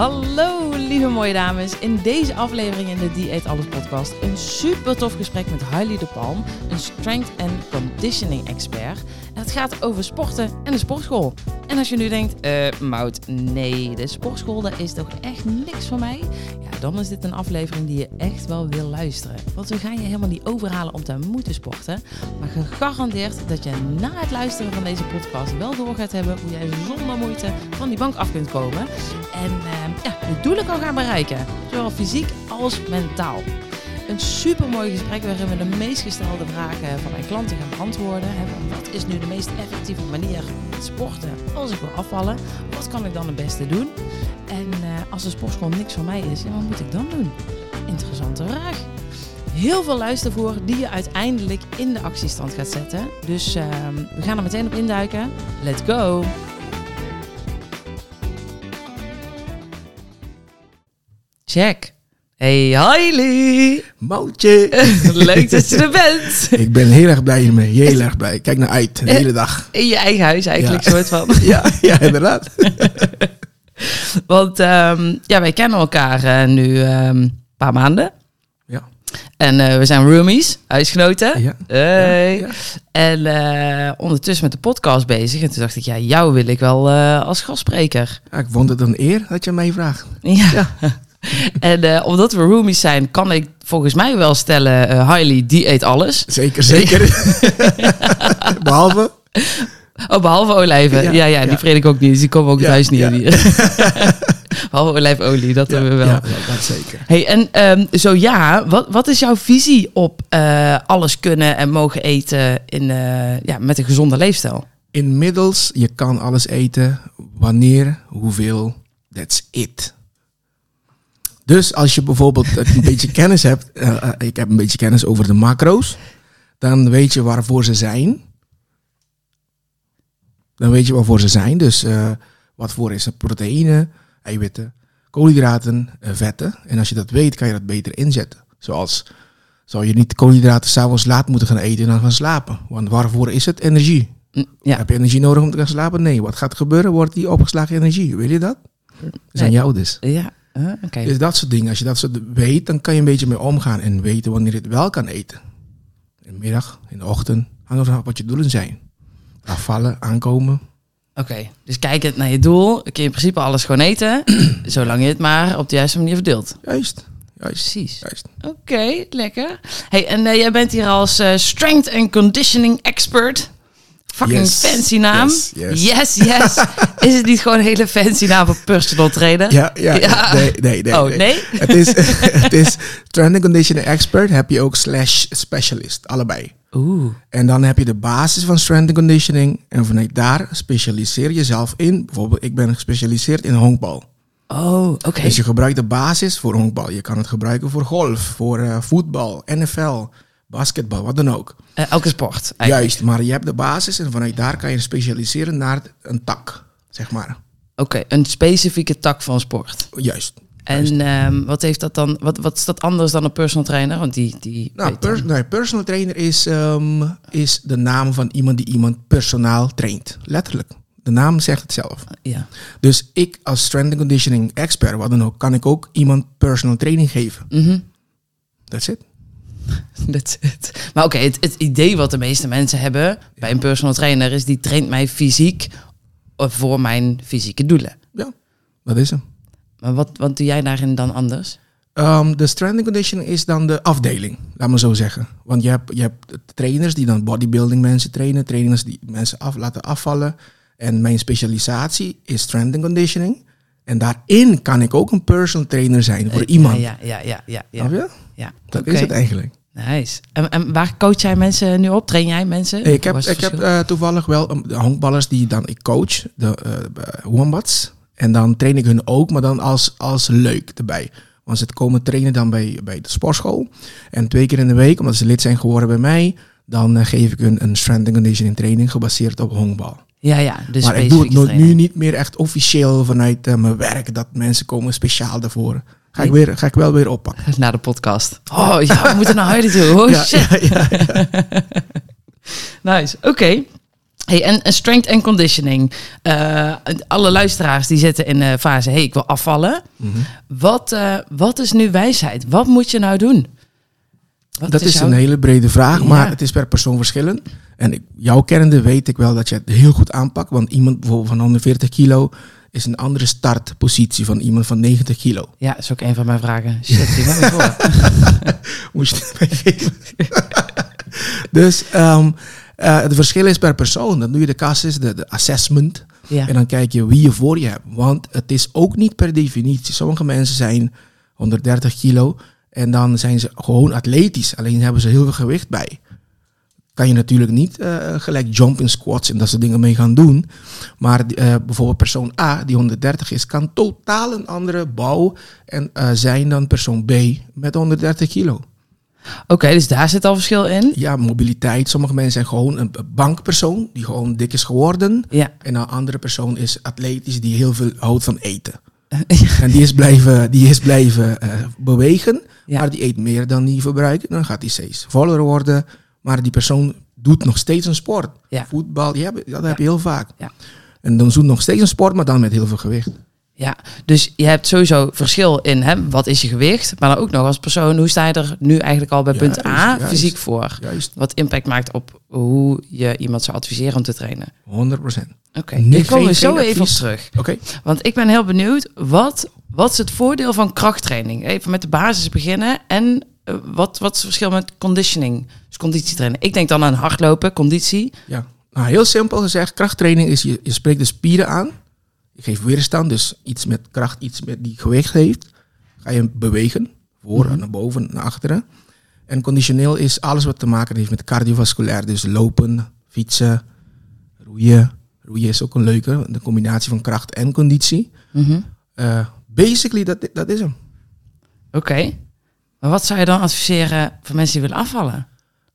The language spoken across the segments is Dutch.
Hallo lieve mooie dames. In deze aflevering in de Dieet Alles podcast een super tof gesprek met Hailey de Palm, een strength and conditioning expert. En het gaat over sporten en de sportschool. En als je nu denkt, eh Mout, nee, de sportschool dat is toch echt niks voor mij? Dan is dit een aflevering die je echt wel wil luisteren. Want we gaan je helemaal niet overhalen om te moeten sporten. Maar gegarandeerd dat je na het luisteren van deze podcast wel door gaat hebben hoe jij zonder moeite van die bank af kunt komen. En eh, ja, je doelen kan gaan bereiken. Zowel fysiek als mentaal. Een supermooi gesprek waarin we de meest gestelde vragen van mijn klanten gaan beantwoorden. Van Wat is nu de meest effectieve manier met sporten als ik wil afvallen? Wat kan ik dan het beste doen? Als de sportschool niks voor mij is, ja, wat moet ik dan doen? Interessante vraag. Heel veel luistervoer die je uiteindelijk in de actiestand gaat zetten. Dus ehm, we gaan er meteen op induiken. Let's go! Check. Hey Hailey! Moutje. Leuk dat je er bent. ik ben heel erg blij hiermee. Heel erg blij. Kijk naar uit. De hele dag. In je eigen huis eigenlijk, Ja. soort van. Ja, ja inderdaad. Want ehm, ja, wij kennen elkaar eh, nu ehm, een paar maanden. Ja. En eh, we zijn roomies, huisgenoten. Ja. Hey. Ja, ja. En eh, ondertussen met de podcast bezig. En toen dacht ik, ja, jou wil ik wel als gastspreker. Ja, ik vond het een eer dat je mij vraagt. Ja. En omdat we roomies zijn, kan ik volgens mij wel stellen, eh Hailey, die eet alles. Zeker, zeker. Behalve. Oh, behalve olijven. Ja, Ja, ja, die vreet ik ook niet. Dus die komen ook het Ja, huis niet behalve olijfolie, dat hebben we wel. Ja, dat zeker. Hey, en ehm, zo ja, wat, wat is jouw visie op eh, alles kunnen en mogen eten in, eh, ja, met een gezonde leefstijl? Inmiddels, je kan alles eten. Wanneer, hoeveel, that's it. Dus als je bijvoorbeeld een beetje kennis hebt, eh, ik heb een beetje kennis over de macro's, dan weet je waarvoor ze zijn. Dan weet je waarvoor ze zijn. Dus eh, wat voor is het? Proteïne, eiwitten, koolhydraten, eh, vetten. En als je dat weet, kan je dat beter inzetten. Zoals zou je niet koolhydraten s'avonds laat moeten gaan eten en dan gaan slapen. Want waarvoor is het? Energie. Mm, Ja, Heb je energie nodig om te gaan slapen? Nee. Wat gaat gebeuren? Wordt die opgeslagen energie. Wil je dat? Dat is aan jou dus. ja. Oké. Dus dat soort dingen. Als je dat soort weet, dan kan je een beetje mee omgaan en weten wanneer je het wel kan eten. In de middag, in de ochtend. Hangt er vanaf wat je doelen zijn. Afvallen, aankomen. Oké, dus kijkend naar je doel, kun je in principe alles gewoon eten, zolang je het maar op de juiste manier verdeelt. Juist. Juist. Precies. Juist. Oké, lekker. Hey, en eh, jij bent hier als eh, Strength and Conditioning Expert. Fucking Yes. fancy naam. Yes, yes. yes. yes. Is het niet gewoon een hele fancy naam voor personal trainer? Ja, ja. Ja. Nee, nee, nee. oh, nee? Het is, het is and conditioning expert. Heb je ook slash specialist. Allebei. Oeh. En dan heb je de basis van strength and conditioning. En vanuit daar specialiseer je jezelf in. Bijvoorbeeld, ik ben gespecialiseerd in honkbal. Oh, oké. Dus je gebruikt de basis voor honkbal. Je kan het gebruiken voor golf, voor eh, voetbal, NFL, basketbal, wat dan ook. Eh, elke sport. eigenlijk. Juist, maar je hebt de basis en vanuit daar kan je specialiseren naar een tak, zeg maar. Oké, een specifieke tak van sport. Juist. En ehm, wat heeft dat dan? Wat, wat is dat anders dan een personal trainer? Want die, die Nou, pers- nee, personal trainer is, ehm, is de naam van iemand die iemand personaal traint. Letterlijk. De naam zegt het zelf. ja. Dus ik als strength and conditioning expert, wat dan ook, kan ik ook iemand personal training geven. Mhm. That's it. That's it. Maar oké, het, het idee wat de meeste mensen hebben bij een personal trainer is die traint mij fysiek eh, voor mijn fysieke doelen. Ja, dat is hem. Maar wat, wat doe jij daarin dan anders? Ehm, de strength and conditioning is dan de afdeling, laat maar zo zeggen. Want je hebt, je hebt trainers die dan bodybuilding mensen trainen, trainers die mensen af, laten afvallen. En mijn specialisatie is strength and conditioning. En daarin kan ik ook een personal trainer zijn voor Eh, iemand. Ja, ja, ja, ja. ja, ja. je? ja. Dat is het eigenlijk. Nice. En, en waar coach jij mensen nu op? Train jij mensen? Ik heb, ik heb eh, toevallig wel um, de honkballers die dan ik coach, de eh, wombats. En dan train ik hun ook, maar dan als, als leuk erbij. Want ze komen trainen dan bij, bij de sportschool. En twee keer in de week, omdat ze lid zijn geworden bij mij, dan geef ik hun een strength and conditioning training gebaseerd op honkbal. ja, ja. Dus maar ik doe het nu niet meer echt officieel vanuit mijn werk, dat mensen komen speciaal daarvoor. Ga ik, weer, ga ik wel weer oppakken. Na de podcast. Oh ja, we moeten naar huilen toe. Oh shit. ja, ja, ja. Nice. Oké. Hey, en, en strength and conditioning. Eh, alle luisteraars die zitten in de fase, hey, ik wil afvallen. Mhm. Wat, eh, wat is nu wijsheid? Wat moet je nou doen? Wat Dat is jouw- een hele brede vraag, Ja. maar het is per persoon verschillend. En ik, jouw kennende weet ik wel dat je het heel goed aanpakt. Want iemand bijvoorbeeld van 140 kilo is een andere startpositie van iemand van 90 kilo. Ja, dat is ook een van mijn vragen. Shit, die ben ik voor. Moet je meegeven. dus ehm, eh, het verschil is per persoon. Dan doe je de casus, de, de assessment. Ja. En dan kijk je wie je voor je hebt. Want het is ook niet per definitie. Sommige mensen zijn 130 kilo en dan zijn ze gewoon atletisch. Alleen hebben ze heel veel gewicht bij. Kan je natuurlijk niet eh, gelijk jumping squats en dat soort dingen mee gaan doen. Maar eh, bijvoorbeeld persoon A, die 130 is, kan totaal een andere bouw en, eh, zijn dan persoon B met 130 kilo. Oké, dus daar zit al verschil in. Ja, mobiliteit. Sommige mensen zijn gewoon een bankpersoon die gewoon dik is geworden. Ja. En een andere persoon is atletisch die heel veel houdt van eten. en die is blijven, die is blijven bewegen, Ja. maar die eet meer dan die verbruikt. Dan gaat die steeds voller worden. Maar die persoon doet nog steeds een sport. Ja. Voetbal, heb, dat heb je heel vaak. Ja. En dan doet nog steeds een sport, maar dan met heel veel gewicht. Ja, dus je hebt sowieso verschil in hè, wat is je gewicht, maar dan ook nog als persoon, hoe sta je er nu eigenlijk al bij punt A Juist, fysiek voor? Juist, Wat impact maakt op hoe je iemand zou adviseren om te trainen. 100 procent. Oké, Nee, hier komen we geen- zo even op terug. Oké, Want ik ben heel benieuwd, wat, wat is het voordeel van krachttraining? Even met de basis beginnen en eh, wat, wat is het verschil met conditioning, dus conditietraining? Ik denk dan aan hardlopen, conditie. Ja, nou, heel simpel gezegd, krachttraining is je, je spreekt de spieren aan. Je geeft weerstand, dus iets met kracht, iets met die gewicht heeft. Ga je bewegen, voor, Mhm. naar boven, naar achteren. En conditioneel is alles wat te maken heeft met cardiovasculair. Dus lopen, fietsen, roeien. Roeien is ook een leuke, de combinatie van kracht en conditie. Mhm. Eh, basically, dat, dat is hem. Oké, maar wat zou je dan adviseren voor mensen die willen afvallen?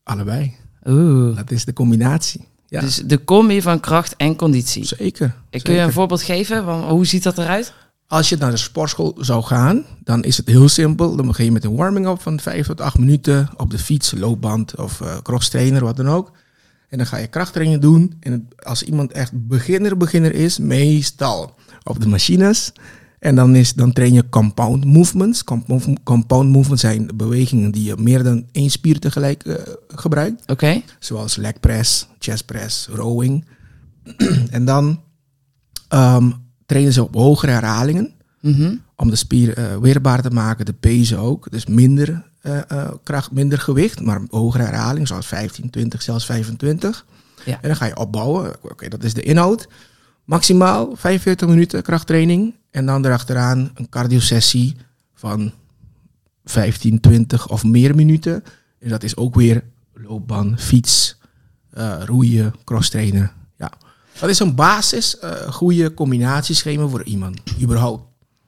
Allebei. Oeh, Dat is de combinatie. Ja, dus de combi van kracht en conditie. zeker. Kun je een voorbeeld geven? Van, hoe ziet dat eruit? Als je naar de sportschool zou gaan, dan is het heel simpel. Dan begin je met een warming-up van 5 tot 8 minuten op de fiets, loopband of eh cross trainer, wat dan ook. En dan ga je krachttraining doen. En als iemand echt beginner, beginner is, meestal op de machines. En dan, is, dan train je compound movements. Compound, movements zijn bewegingen die je meer dan één spier tegelijk eh, gebruikt. Oké, Zoals leg press, chest press, rowing. en dan ehm, trainen ze op hogere herhalingen. Mhm. Om de spier eh, weerbaar te maken, de pezen ook. Dus minder eh, kracht, minder gewicht, maar hogere herhaling, zoals 15, 20, zelfs 25. Ja. En dan ga je opbouwen. Oké, dat is de inhoud. Maximaal 45 minuten krachttraining. En dan erachteraan een cardiosessie van 15, 20 of meer minuten. En dat is ook weer loopbaan, fiets, eh, roeien, crosstrainen. Ja. Dat is een basis, eh goede combinatieschema voor iemand, überhaupt.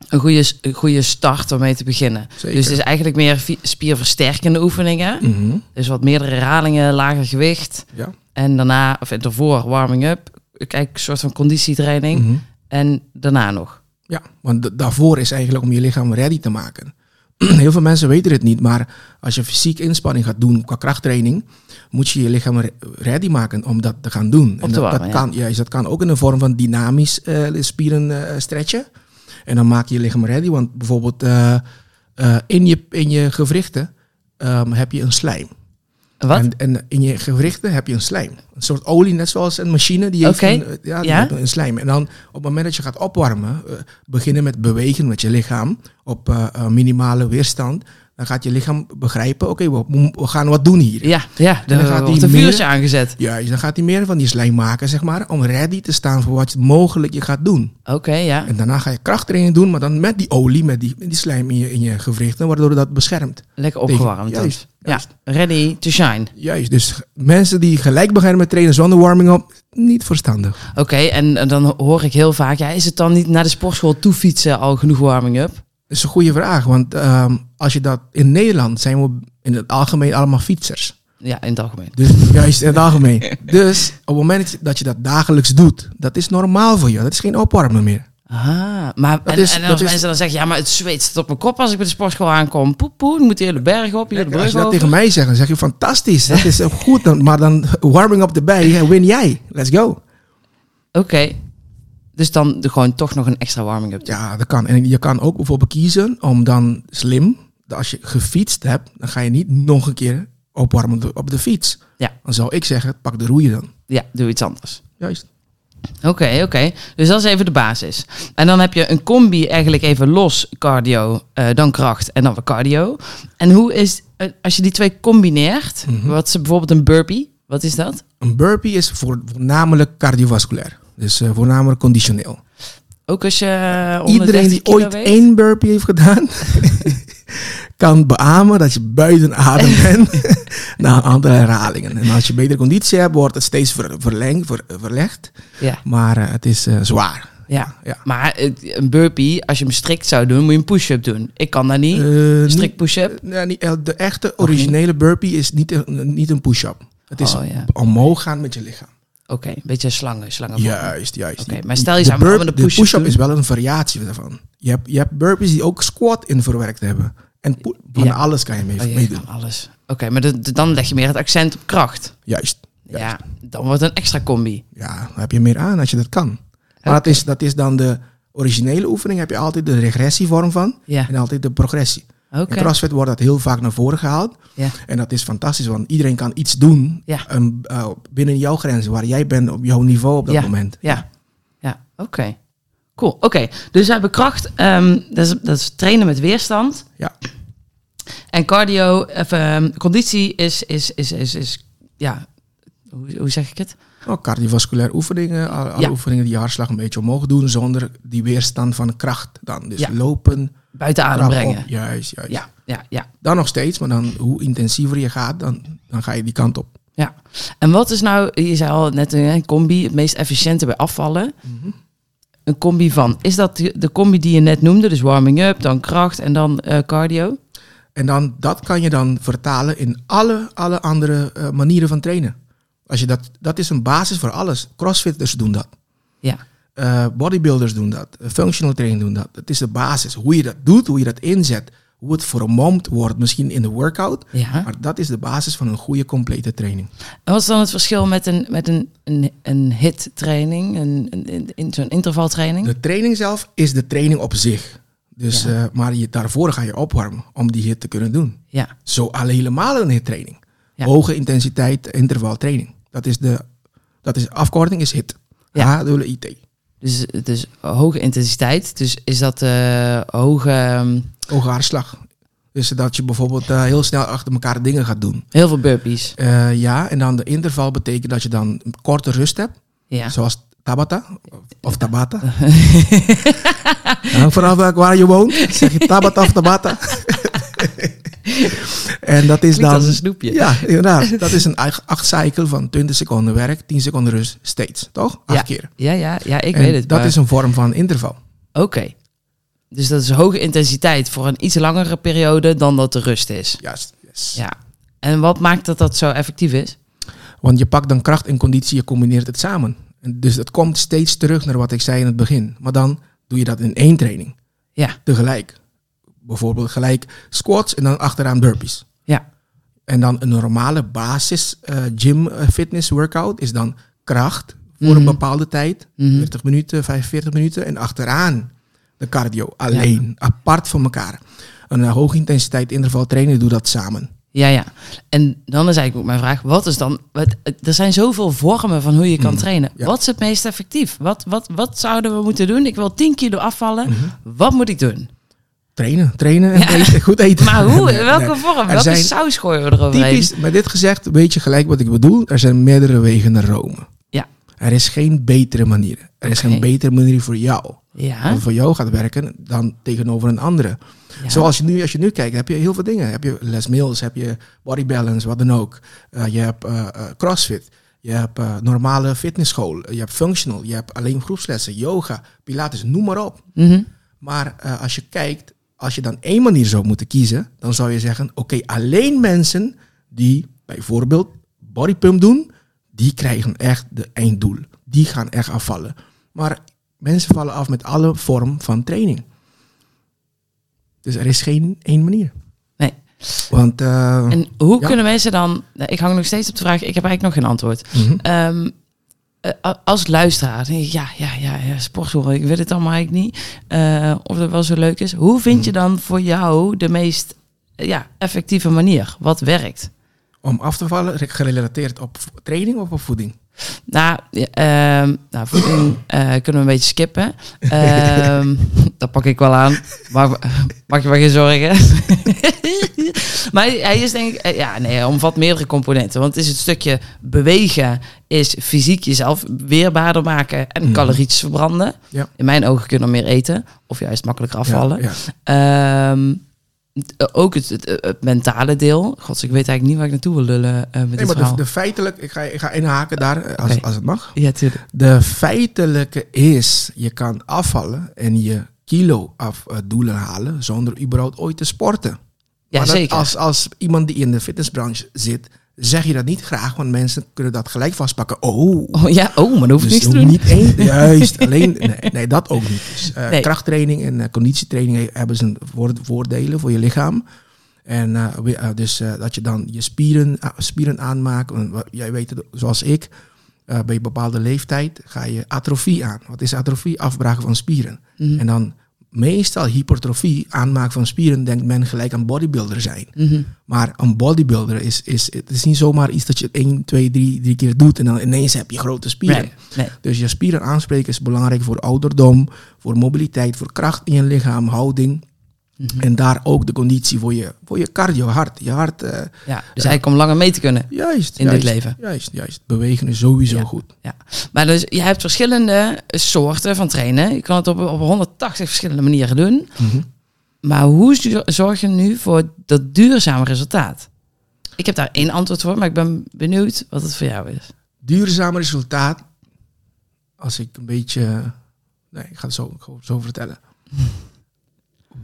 een goede, een goede start om mee te beginnen. Zeker. Dus het is eigenlijk meer spierversterkende oefeningen. Mhm. Dus wat meerdere herhalingen, lager gewicht. Ja. En daarna, of ervoor, warming up. Kijk, een soort van conditietraining. Mhm. En daarna nog. Ja, want da- daarvoor is eigenlijk om je lichaam ready te maken. Heel veel mensen weten het niet, maar als je fysiek inspanning gaat doen qua krachttraining, moet je je lichaam re- ready maken om dat te gaan doen. en dat, warmen, dat ja. kan, juist, dat kan ook in de vorm van dynamisch eh, spieren eh, stretchen. En dan maak je je lichaam ready, want bijvoorbeeld eh, in, je, in je gewrichten ehm, heb je een slijm. Wat? En, en in je gewrichten heb je een slijm. Een soort olie, net zoals een machine. Die heeft een, eh, ja, die Ja. heeft een slijm. En dan op het moment dat je gaat opwarmen, eh, beginnen met bewegen met je lichaam op eh, minimale weerstand. Dan gaat je lichaam begrijpen, oké, we, we gaan wat doen hier. ja, ja, dan er gaat meer- vuurtje aangezet. Juist, dan gaat hij meer van die slijm maken, zeg maar, om ready te staan voor wat je mogelijk je gaat doen. Oké, ja. En daarna ga je krachttraining doen, maar dan met die olie, met die, die slijm in je, in je gewrichten, waardoor dat beschermt. Lekker opgewarmd. dan. Juist, Ja, ready to shine. Juist, dus mensen die gelijk beginnen met trainen zonder warming-up, niet verstandig. Oké, en, en dan hoor ik heel vaak, ja, is het dan niet naar de sportschool toe fietsen al genoeg warming-up? Dat is een goede vraag, want ehm, als je dat in Nederland zijn we in het algemeen allemaal fietsers. Ja, in het algemeen. Dus juist in het algemeen. Dus op het moment dat je dat dagelijks doet, dat is normaal voor je. Dat is geen opwarmen meer. Ah, maar Dat en, is- en dat als is- mensen dan zeggen, ja, maar het zweet zit op mijn kop als ik bij de sportschool aankom. Poep, poep, moet de hele berg op, hier de Als je dat over. tegen mij zegt, dan zeg je fantastisch. Dat is goed. Dan, maar dan warming up erbij, win jij. Let's go. Oké, dus dan de, gewoon toch nog een extra warming-up doen. Ja, dat kan. En je kan ook bijvoorbeeld kiezen om dan slim, als je gefietst hebt, dan ga je niet nog een keer opwarmen op de, fiets. Ja. Dan zou ik zeggen, pak de roeien dan. Ja, doe iets anders. Juist. Oké, oké. Dus dat is even de basis. En dan heb je een combi eigenlijk even los cardio, eh, dan kracht en dan weer cardio. En hoe is, eh, als je die twee combineert, Mhm. wat is bijvoorbeeld een burpee? Wat is dat? Een burpee is voor, voornamelijk cardiovasculair. Dus eh, voornamelijk conditioneel. Ook als je eh, Iedereen 30 die ooit één burpee heeft gedaan, kan beamen dat je buiten adem bent na een aantal herhalingen. En als je betere conditie hebt, wordt het steeds ver, verlengd, ver- verlegd. Ja, Maar eh, het is zwaar. ja. Ja. Maar een burpee, als je hem strikt zou doen, moet je een push-up doen. Ik kan dat niet. Niet- Strikt push-up. Nee, niet, eh, de echte originele burpee is niet een, niet een push-up. Het is Oh, ja. omhoog gaan met je lichaam. Oké, een beetje slangen, slangen. Juist, juist. Oké, maar stel je de burp- de push-up doen. is wel een variatie daarvan. Je hebt, je hebt burpees die ook squat in verwerkt hebben. En van Ja. alles kan je mee, Oh, meedoen. kan alles. Oké, maar de- de- dan leg je meer het accent op kracht. Juist. Ja, dan wordt het een extra combi. Ja, dan heb je meer aan als je dat kan. Maar dat, is, dat is dan de originele oefening. Heb je altijd de regressievorm van. Ja, En altijd de progressie. Oké. In CrossFit wordt dat heel vaak naar voren gehaald. Ja. En dat is fantastisch, want iedereen kan iets doen Ja. ehm, eh, binnen jouw grenzen, waar jij bent op jouw niveau op dat Ja. moment. Ja, ja, oké. Cool, oké. Dus we hebben kracht, ehm, dat, is, dat is trainen met weerstand. Ja. En cardio, even, ehm, conditie is, is, is, is, is, ja, hoe, hoe zeg ik het? Oh, cardiovasculaire oefeningen, alle, oefeningen die je hartslag een beetje omhoog doen, zonder die weerstand van kracht dan. Dus lopen, Buiten adem brengen. op. Juist, juist. Ja, ja, ja, Dan nog steeds, maar dan hoe intensiever je gaat, dan, dan ga je die kant op. ja. En wat is nou, je zei al net een combi, het meest efficiënte bij afvallen. Mhm. Een combi van, is dat de de combi die je net noemde? Dus warming up, dan kracht en dan eh, cardio? En dan, dat kan je dan vertalen in alle, alle andere eh, manieren van trainen. Als je dat, dat is een basis voor alles. Crossfitters doen dat. Ja, Eh, bodybuilders doen dat. Eh, functional training doen dat. Het is de basis. Hoe je dat doet, hoe je dat inzet. Hoe het vermomd wordt, misschien in de workout. ja. Maar dat is de basis van een goede, complete training. En wat is dan het verschil met een, met een, een, een hit training, een, een, zo'n intervaltraining? De training zelf is de training op zich. Dus, Ja. eh, maar je, daarvoor ga je opwarmen om die hit te kunnen doen. Ja, Zo al helemaal een hittraining. Ja. Hoge intensiteit intervaltraining. Dat is de dat is, afkorting is HIT. Ja. H-I-T. Dus, dus hoge intensiteit. Dus is dat eh hoge, ehm, Hoge hartslag. Dus dat je bijvoorbeeld eh, heel snel achter elkaar dingen gaat doen. heel veel burpees. Eh, ja, en dan de interval betekent dat je dan een korte rust hebt. Ja. Zoals Tabata of Tabata. Vanaf waar je woont. Zeg je Tabata of Tabata. en dat is dan... als een snoepje. Ja, inderdaad. Dat is een acht cycle van 20 seconden werk, 10 seconden rust, steeds. Toch? Acht Ja. keer. Ja, ja, ja, ik En weet het. dat maar- is een vorm van interval. Oké. Dus dat is hoge intensiteit voor een iets langere periode dan dat de rust is. Juist. Yes. Ja. En wat maakt dat dat zo effectief is? Want je pakt dan kracht en conditie, je combineert het samen. En dus het komt steeds terug naar wat ik zei in het begin. Maar dan doe je dat in één training. Ja. Tegelijk. Bijvoorbeeld gelijk squats en dan achteraan burpees. Ja. En dan een normale basis eh, gym eh, fitness workout is dan kracht voor Mhm. een bepaalde tijd. Mhm. 40 minuten, 45 minuten. En achteraan de cardio. Alleen. Apart van elkaar. Een uh, hoge intensiteit interval trainen doe dat samen. Ja, ja. En dan is eigenlijk ook mijn vraag: wat is dan. Wat, er zijn zoveel vormen van hoe je kan Mm, trainen. ja. Wat is het meest effectief? Wat, wat, wat zouden we moeten doen? Ik wil 10 kilo afvallen. Mhm. Wat moet ik doen? Trainen, trainen en Ja. eten, goed eten. Maar hoe? In welke vorm? Er Welke saus gooien we eroverheen? Typisch, met dit gezegd, weet je gelijk wat ik bedoel. Er zijn meerdere wegen naar Rome. Ja. Er is geen betere manier. Er is geen betere manier voor jou. Ja. Voor jou gaat werken dan tegenover een andere. ja. Zoals je nu, als je nu kijkt, heb je heel veel dingen. Heb je Les Mills, heb je Body Balance, wat dan ook. Eh, je hebt eh, eh, CrossFit. Je hebt normale fitnessschool. Je hebt functional. Je hebt alleen groepslessen, yoga, pilates, noem maar op. Mhm. Maar als je kijkt, als je dan één manier zou moeten kiezen, dan zou je zeggen: oké, alleen mensen die bijvoorbeeld bodypump doen, die krijgen echt de einddoel. Die gaan echt afvallen. Maar Mensen vallen af met alle vorm van training. Dus er is geen één manier. Nee. Want uh, En hoe kunnen mensen dan... Ik hang nog steeds op de vraag, ik heb eigenlijk nog geen antwoord. eh, a- als luisteraar, denk ik, ja, ja, ja, ja sportschool, ik weet het allemaal eigenlijk niet. Eh, of dat wel zo leuk is. Hoe vind je dan voor jou de meest eh, ja, effectieve manier? Wat werkt? om af te vallen, re- gerelateerd op training of op voeding? Nou, ehm, nou voeding eh, kunnen we een beetje skippen. Ehm dat pak ik wel aan. Maar mag je maar geen zorgen. maar hij is denk ik... eh, Ja, nee, hij omvat meerdere componenten. Want het is het stukje bewegen... is fysiek jezelf weerbaarder maken... en Mhm. calorietjes verbranden. Ja. In mijn ogen kunnen we meer eten. Of juist makkelijker afvallen. Ja, ja. Ehm, ook het, het, het mentale deel. Gods, ik weet eigenlijk niet waar ik naartoe wil lullen eh, met Nee, dit maar verhaal. de, de feitelijk, ik ga, ik ga inhaken daar, eh, als, als het mag. Ja, tuurlijk. De feitelijke is, je kan afvallen en je kilo af eh, doelen halen zonder überhaupt ooit te sporten. Ja, Maar zeker. Als, als iemand die in de fitnessbranche zit, zeg je dat niet graag, want mensen kunnen dat gelijk vastpakken. Oh, Oh ja, oh, maar dan hoef ik dus niks te doen. niet één, juist, alleen, nee, nee, dat ook niet. Dus, eh, Nee. Krachttraining en eh, conditietraining he- hebben zijn voor- voordelen voor je lichaam. En eh, we- dus dat je dan je spieren, spieren aanmaakt. Jij weet het, zoals ik, bij een bepaalde leeftijd ga je atrofie aan. Wat is atrofie? Afbraken van spieren. Mhm. En dan meestal hypertrofie, aanmaak van spieren, denkt men gelijk aan bodybuilder zijn. Mhm. Maar een bodybuilder is, is, het is niet zomaar iets dat je 1, 2, 3, drie keer doet en dan ineens heb je grote spieren. Nee, nee. Dus je spieren aanspreken is belangrijk voor ouderdom, voor mobiliteit, voor kracht in je lichaam, houding. Mhm. En daar ook de conditie voor je, voor je cardio, hart. Je hart, eh, Ja, dus eigenlijk om langer mee te kunnen. juist. In dit leven. Juist, juist. Bewegen is sowieso Ja. goed. Ja. Maar dus je hebt verschillende soorten van trainen. Je kan het op, op 180 verschillende manieren doen. Mhm. Maar hoe zorg je nu voor dat duurzame resultaat? Ik heb daar één antwoord voor, maar ik ben benieuwd wat het voor jou is. Duurzaam resultaat, als ik een beetje... Nee, ik ga het zo, zo vertellen.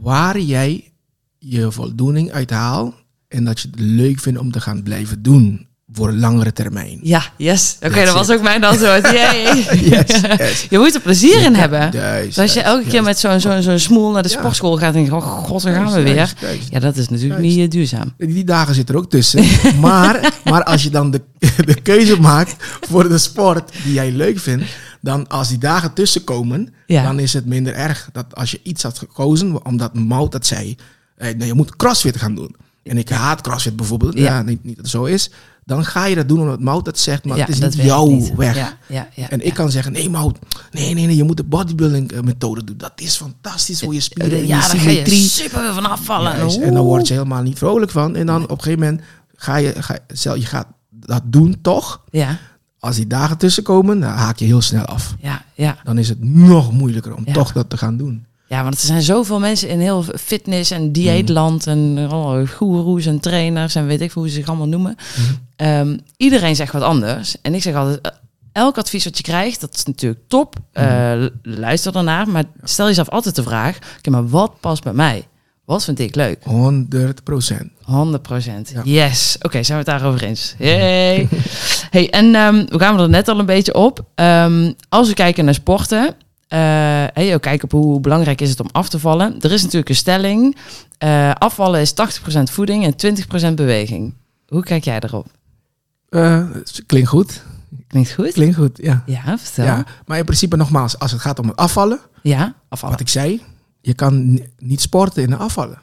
Waar jij je voldoening uit haalt en dat je het leuk vindt om te gaan blijven doen voor een langere termijn. Ja, yes. Oké, dat was ook mijn antwoord. Yay. Yes, yes. Je moet er plezier in hebben. Juist, als je juist, elke keer met zo'n zo'n zo'n smoel naar de Ja. sportschool gaat en denkt, oh god, daar gaan we weer. Juist. Ja, dat is natuurlijk niet eh, duurzaam. Die dagen zitten er ook tussen. maar, maar als je dan de, de keuze maakt voor de sport die jij leuk vindt, dan als die dagen tussenkomen, Ja. dan is het minder erg. Dat als je iets had gekozen, omdat Mout dat zei, eh, nee, je moet crossfit gaan doen. En ik haat crossfit bijvoorbeeld, Ja. ja. niet, niet dat het zo is. Dan ga je dat doen omdat Mout dat zegt, maar ja, het is niet jouw niet. weg. Ja, ja, ja, En ik kan zeggen, nee Mout, nee, nee, nee, je moet de bodybuilding eh, methode doen. Dat is fantastisch voor je spieren en ja, je daar ga je symmetrie. super van afvallen. Juist, en dan word je helemaal niet vrolijk van. En dan op een gegeven moment ga je, ga, stel, je gaat dat doen toch. Ja, Als die dagen tussenkomen, dan haak je heel snel af. ja, ja. Dan is het nog moeilijker om toch dat te gaan doen. Ja, want er zijn zoveel mensen in heel fitness- en dieetland en allerlei goeroes en trainers en weet ik veel hoe ze zich allemaal noemen. Ehm, iedereen zegt wat anders. En ik zeg altijd, eh, elk advies wat je krijgt, dat is natuurlijk top. Eh, luister ernaar, maar stel jezelf altijd de vraag, oké, maar wat past bij mij? Wat vind ik leuk? 100 procent. 100 procent. Ja. Yes. Oké, zijn we het daarover eens? Hey. hey, en ehm, we gaan er net al een beetje op. Ehm, als we kijken naar sporten, eh hey, ook kijken op hoe belangrijk is het om af te vallen. Er is natuurlijk een stelling. eh, afvallen is 80% voeding en 20% beweging. Hoe kijk jij daarop? Eh, klinkt goed. Klinkt goed? Klinkt goed, ja. Ja, vertel. ja. Ja, Maar in principe nogmaals, als het gaat om het afvallen, afvallen. wat ik zei, je kan ni- niet sporten in de afvallen.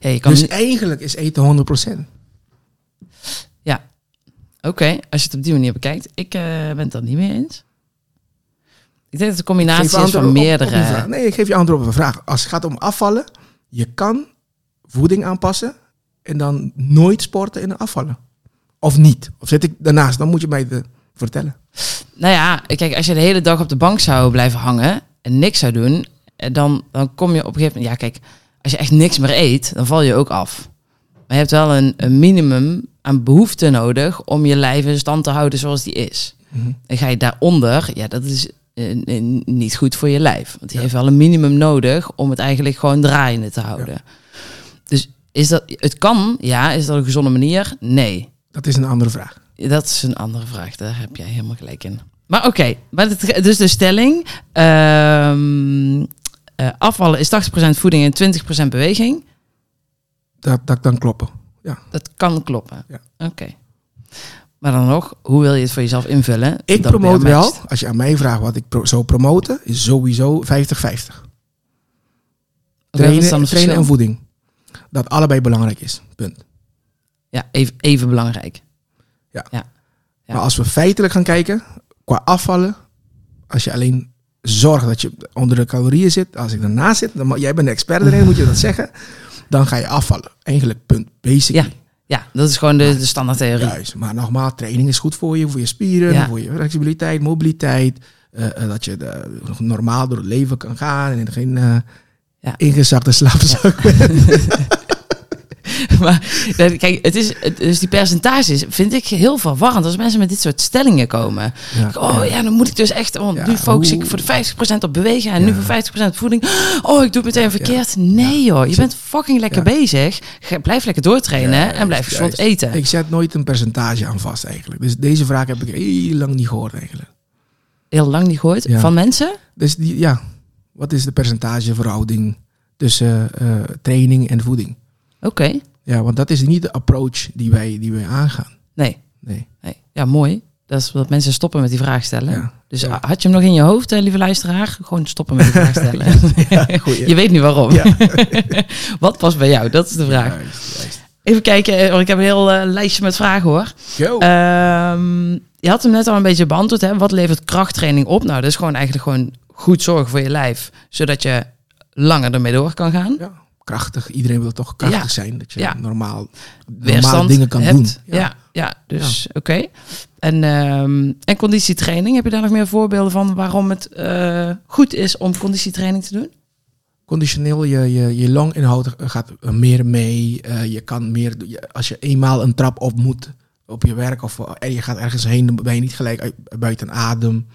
Ja, je kan dus eigenlijk is eten 100 procent. ja. Oké, als je het op die manier bekijkt. Ik eh, ben het er niet mee eens. Ik denk dat het een combinatie is van meerdere... nee, ik geef je antwoord op een vraag. Als het gaat om afvallen, je kan voeding aanpassen en dan nooit sporten in de afvallen. Of niet. Of zit ik daarnaast, dan moet je mij de vertellen. Nou ja, kijk, als je de hele dag op de bank zou blijven hangen en niks zou doen, eh, dan, dan kom je op een gegeven moment. Ja, kijk, als je echt niks meer eet, dan val je ook af. Maar je hebt wel een, een minimum aan behoefte nodig om je lijf in stand te houden zoals die is. Mhm. En ga je daaronder, ja, dat is eh, eh, niet goed voor je lijf. Want die Ja. heeft wel een minimum nodig om het eigenlijk gewoon draaiende te houden. Dus is dat, het kan, ja, is dat een gezonde manier? Nee. Dat is een andere vraag. Dat is een andere vraag, daar heb jij helemaal gelijk in. Maar oké, maar het- dus de stelling. ehm, eh, afvallen is 80% voeding en 20% beweging. Dat, dat kan kloppen. Dat kan kloppen. Ja. Oké. Maar dan nog, hoe wil je het voor jezelf invullen? Ik promote wel, als je aan mij vraagt wat ik pro zou promoten, is sowieso 50-50. Oké, wat is Trainen, en voeding. Dat allebei belangrijk is. Punt. Ja, even, even belangrijk. Ja. Maar als we feitelijk gaan kijken, qua afvallen, als je alleen zorgt dat je onder de calorieën zit, als ik daarnaast zit, dan, jij bent de expert erin, moet je dat zeggen, dan ga je afvallen. Eigenlijk, punt. Basically. Ja, dat is gewoon de, de standaard theorie. Juist. Maar nogmaals, training is goed voor je, voor je spieren, Ja. voor je flexibiliteit, mobiliteit. eh, eh, dat je eh, normaal door het leven kan gaan en geen eh Ja. ingezakte slaapzak bent. maar eh, kijk, het is, dus die percentages vind ik heel verwarrend als mensen met dit soort stellingen komen. Ja. Oh ja, dan moet ik dus echt, want Ja, nu focus ik voor de 50% op bewegen en nu voor 50% voeding. Oh, ik doe het meteen verkeerd. Nee joh, je bent fucking lekker bezig. Blijf lekker doortrainen en blijf gezond eten. Ik zet nooit een percentage aan vast eigenlijk. Dus deze vraag heb ik heel lang niet gehoord eigenlijk. Heel lang niet gehoord van mensen. Dus die, ja, wat is de percentageverhouding tussen eh, training en voeding? Oké, Ja, want dat is niet de approach die wij, die wij aangaan. nee. Nee. nee. Ja, mooi. Dat is dat mensen stoppen met die vraag stellen. Ja. Dus Ja. had je hem nog in je hoofd, eh, lieve luisteraar? Gewoon stoppen met die vraag stellen. goeie. Je weet nu waarom. Ja. Wat past bij jou? Dat is de vraag. Juist, juist. Even kijken, eh, want ik heb een heel eh, lijstje met vragen hoor. Ehm, je had hem net al een beetje beantwoord. Hè? Wat levert krachttraining op? Nou, dat is gewoon eigenlijk gewoon goed zorgen voor je lijf. Zodat je langer ermee door kan gaan. ja, krachtig. Iedereen wil toch krachtig Ja. zijn. Dat je Ja. normaal, normale dingen kan hebt. doen. Ja, ja, dus oké. En, ehm, en conditietraining, heb je daar nog meer voorbeelden van waarom het eh, goed is om conditietraining te doen? Conditioneel, je, je, je longinhoud gaat meer mee. Eh, je kan meer, je- als je eenmaal een trap op moet op je werk of eh, je gaat ergens heen, dan ben je niet gelijk uit- buiten adem.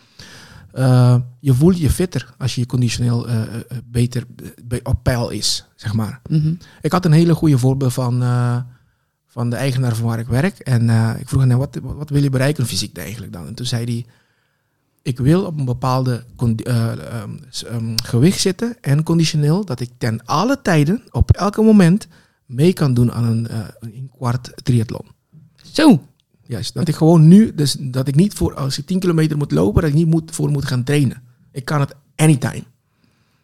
Eh, je voelt je fitter als je conditioneel eh, eh, beter be- op peil is, zeg maar. Mhm. Ik had een hele goede voorbeeld van, van de eigenaar van waar ik werk. En ik vroeg hem, wat, wat wil je bereiken fysiek eigenlijk dan? En toen zei hij, ik wil op een bepaalde eh, ehm, ehm, gewicht zitten en conditioneel, dat ik ten alle tijden, op elke moment, mee kan doen aan een, een kwart triathlon. Zo, Juist, dat ik gewoon nu, dus dat ik niet voor, als ik 10 kilometer moet lopen, dat ik niet moet, voor moet gaan trainen. Ik kan het anytime.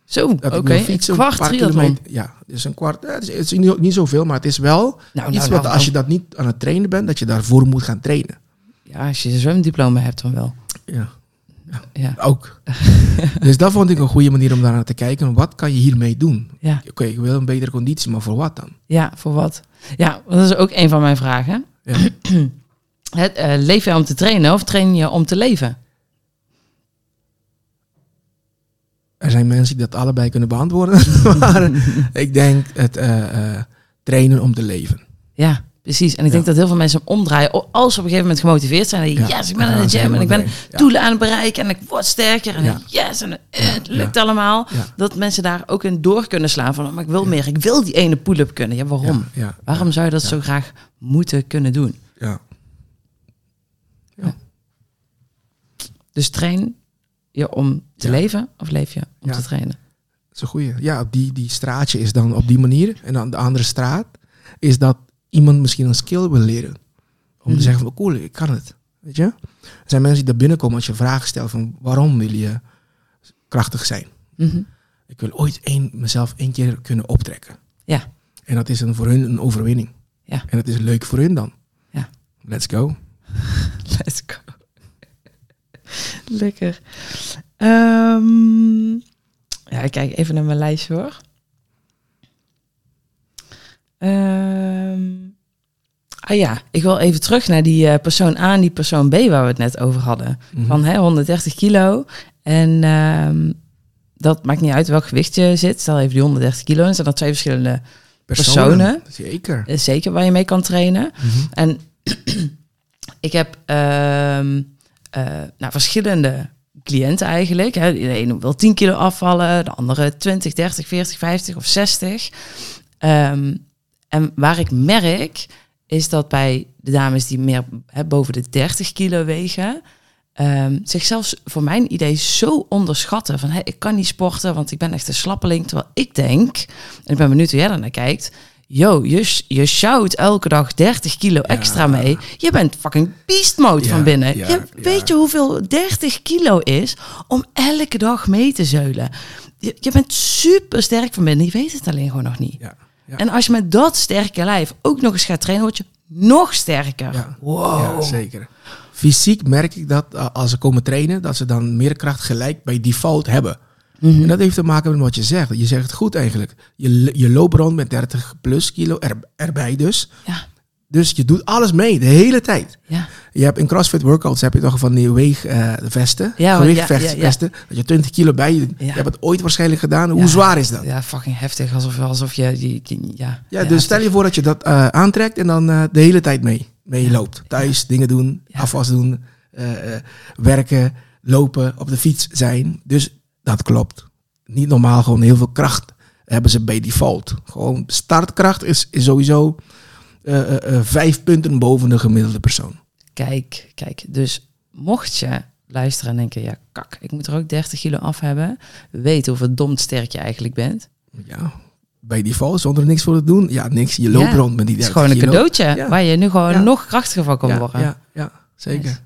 zo, oké. Fietsen, Kwart een triathlon. Ja, dus een kwart. eh, Het is, het is niet, niet zoveel, maar het is wel Nou, iets nou, wat nou, als je dat niet aan het trainen bent, dat je daarvoor moet gaan trainen. Ja, als je een zwemdiploma hebt dan wel. Ja, Ja, ook. dus dat vond ik een goede manier om daar naar te kijken. Wat kan je hiermee doen? ja, Oké, ik wil een betere conditie, maar voor wat dan? ja, voor wat? Ja, dat is ook een van mijn vragen. Ja. Het, eh, leef je om te trainen of train je om te leven? Er zijn mensen die dat allebei kunnen beantwoorden. maar ik denk het eh, eh, trainen om te leven. Ja, precies. En ik Ja. denk dat heel veel mensen hem omdraaien. Als ze op een gegeven moment gemotiveerd zijn. En Ja. yes, ik ben Ja, in de gym en ik ben doelen aan het bereiken. En ik word sterker. En Ja. yes, en het lukt allemaal. Dat mensen daar ook in door kunnen slaan. Van, maar ik wil meer. Ik wil die ene pull-up kunnen. Ja, waarom? Waarom zou je dat zo graag moeten kunnen doen? ja. Dus train je om te Ja. leven of leef je om Ja. te trainen? Dat is een goeie. Ja, die, die straatje is dan op die manier. En dan de andere straat is dat iemand misschien een skill wil leren. Om Mhm. te zeggen van cool, ik kan het. Weet je? Er zijn mensen die daar binnenkomen als je vragen stelt van waarom wil je krachtig zijn? Mhm. Ik wil ooit één, mezelf één keer kunnen optrekken. Ja. En dat is een, voor hun een overwinning. Ja. En het is leuk voor hun dan. Ja. Let's go. Let's go. Lekker. Ehm, ja, ik kijk even naar mijn lijstje hoor. Ehm, ah ja, ik wil even terug naar die eh, persoon A en die persoon B waar we het net over hadden. Mhm. Van hè, 130 kilo. En ehm, dat maakt niet uit welk gewicht je zit. Stel even die 130 kilo. En zijn dat twee verschillende personen. Zeker. eh, zeker waar je mee kan trainen. Mhm. En ik heb eh, nou, verschillende cliënten eigenlijk. Hè. De ene wil 10 kilo afvallen, de andere 20, 30, 40, 50 of 60. Ehm, en waar ik merk, is dat bij de dames die meer hè, boven de 30 kilo wegen, ehm, zichzelf voor mijn idee zo onderschatten. Van ik kan niet sporten, want ik ben echt een slappeling. Terwijl ik denk, en ik ben benieuwd hoe jij daar naar kijkt. Yo, je, je sjouwt elke dag 30 kilo extra mee. Je bent fucking beast mode Ja, van binnen. ja, je. Weet je hoeveel 30 kilo is om elke dag mee te zeulen? Je, je bent super sterk van binnen. Je weet het alleen gewoon nog niet. En als je met dat sterke lijf ook nog eens gaat trainen, word je nog sterker. Ja. Wow. Zeker. Fysiek merk ik dat uh, als ze komen trainen, dat ze dan meer kracht gelijk bij default hebben. Mhm. En dat heeft te maken met wat je zegt. Je zegt het goed eigenlijk. Je, je loopt rond met 30 plus kilo er, erbij dus. Ja, Dus je doet alles mee, de hele tijd. ja. Je hebt in CrossFit workouts heb je toch van die weegvesten, Ja, uh, ja, gewichtvesten. Dat je 20 kilo bij je. Je hebt het ooit waarschijnlijk gedaan. Hoe zwaar is dat? Ja, fucking heftig. Alsof, alsof je... die ja, ja, dus stel je voor dat je dat uh, aantrekt en dan uh, de hele tijd mee, mee loopt. Thuis dingen doen, afwas doen, werken, lopen, op de fiets zijn. Dus dat klopt. Niet normaal, gewoon heel veel kracht hebben ze bij default. Gewoon startkracht is, is sowieso uh, vijf punten boven de gemiddelde persoon. Kijk, kijk. Dus mocht je luisteren en denken... Ja, kak, ik moet er ook 30 kilo af hebben. Weet hoe verdomd sterk je eigenlijk bent. Ja, bij default, zonder er niks voor te doen. Ja, niks. Je loopt Ja, rond met die Het is 30 gewoon een kilo. cadeautje Ja. waar je nu gewoon Ja. nog krachtiger van kan worden. Ja, ja, zeker.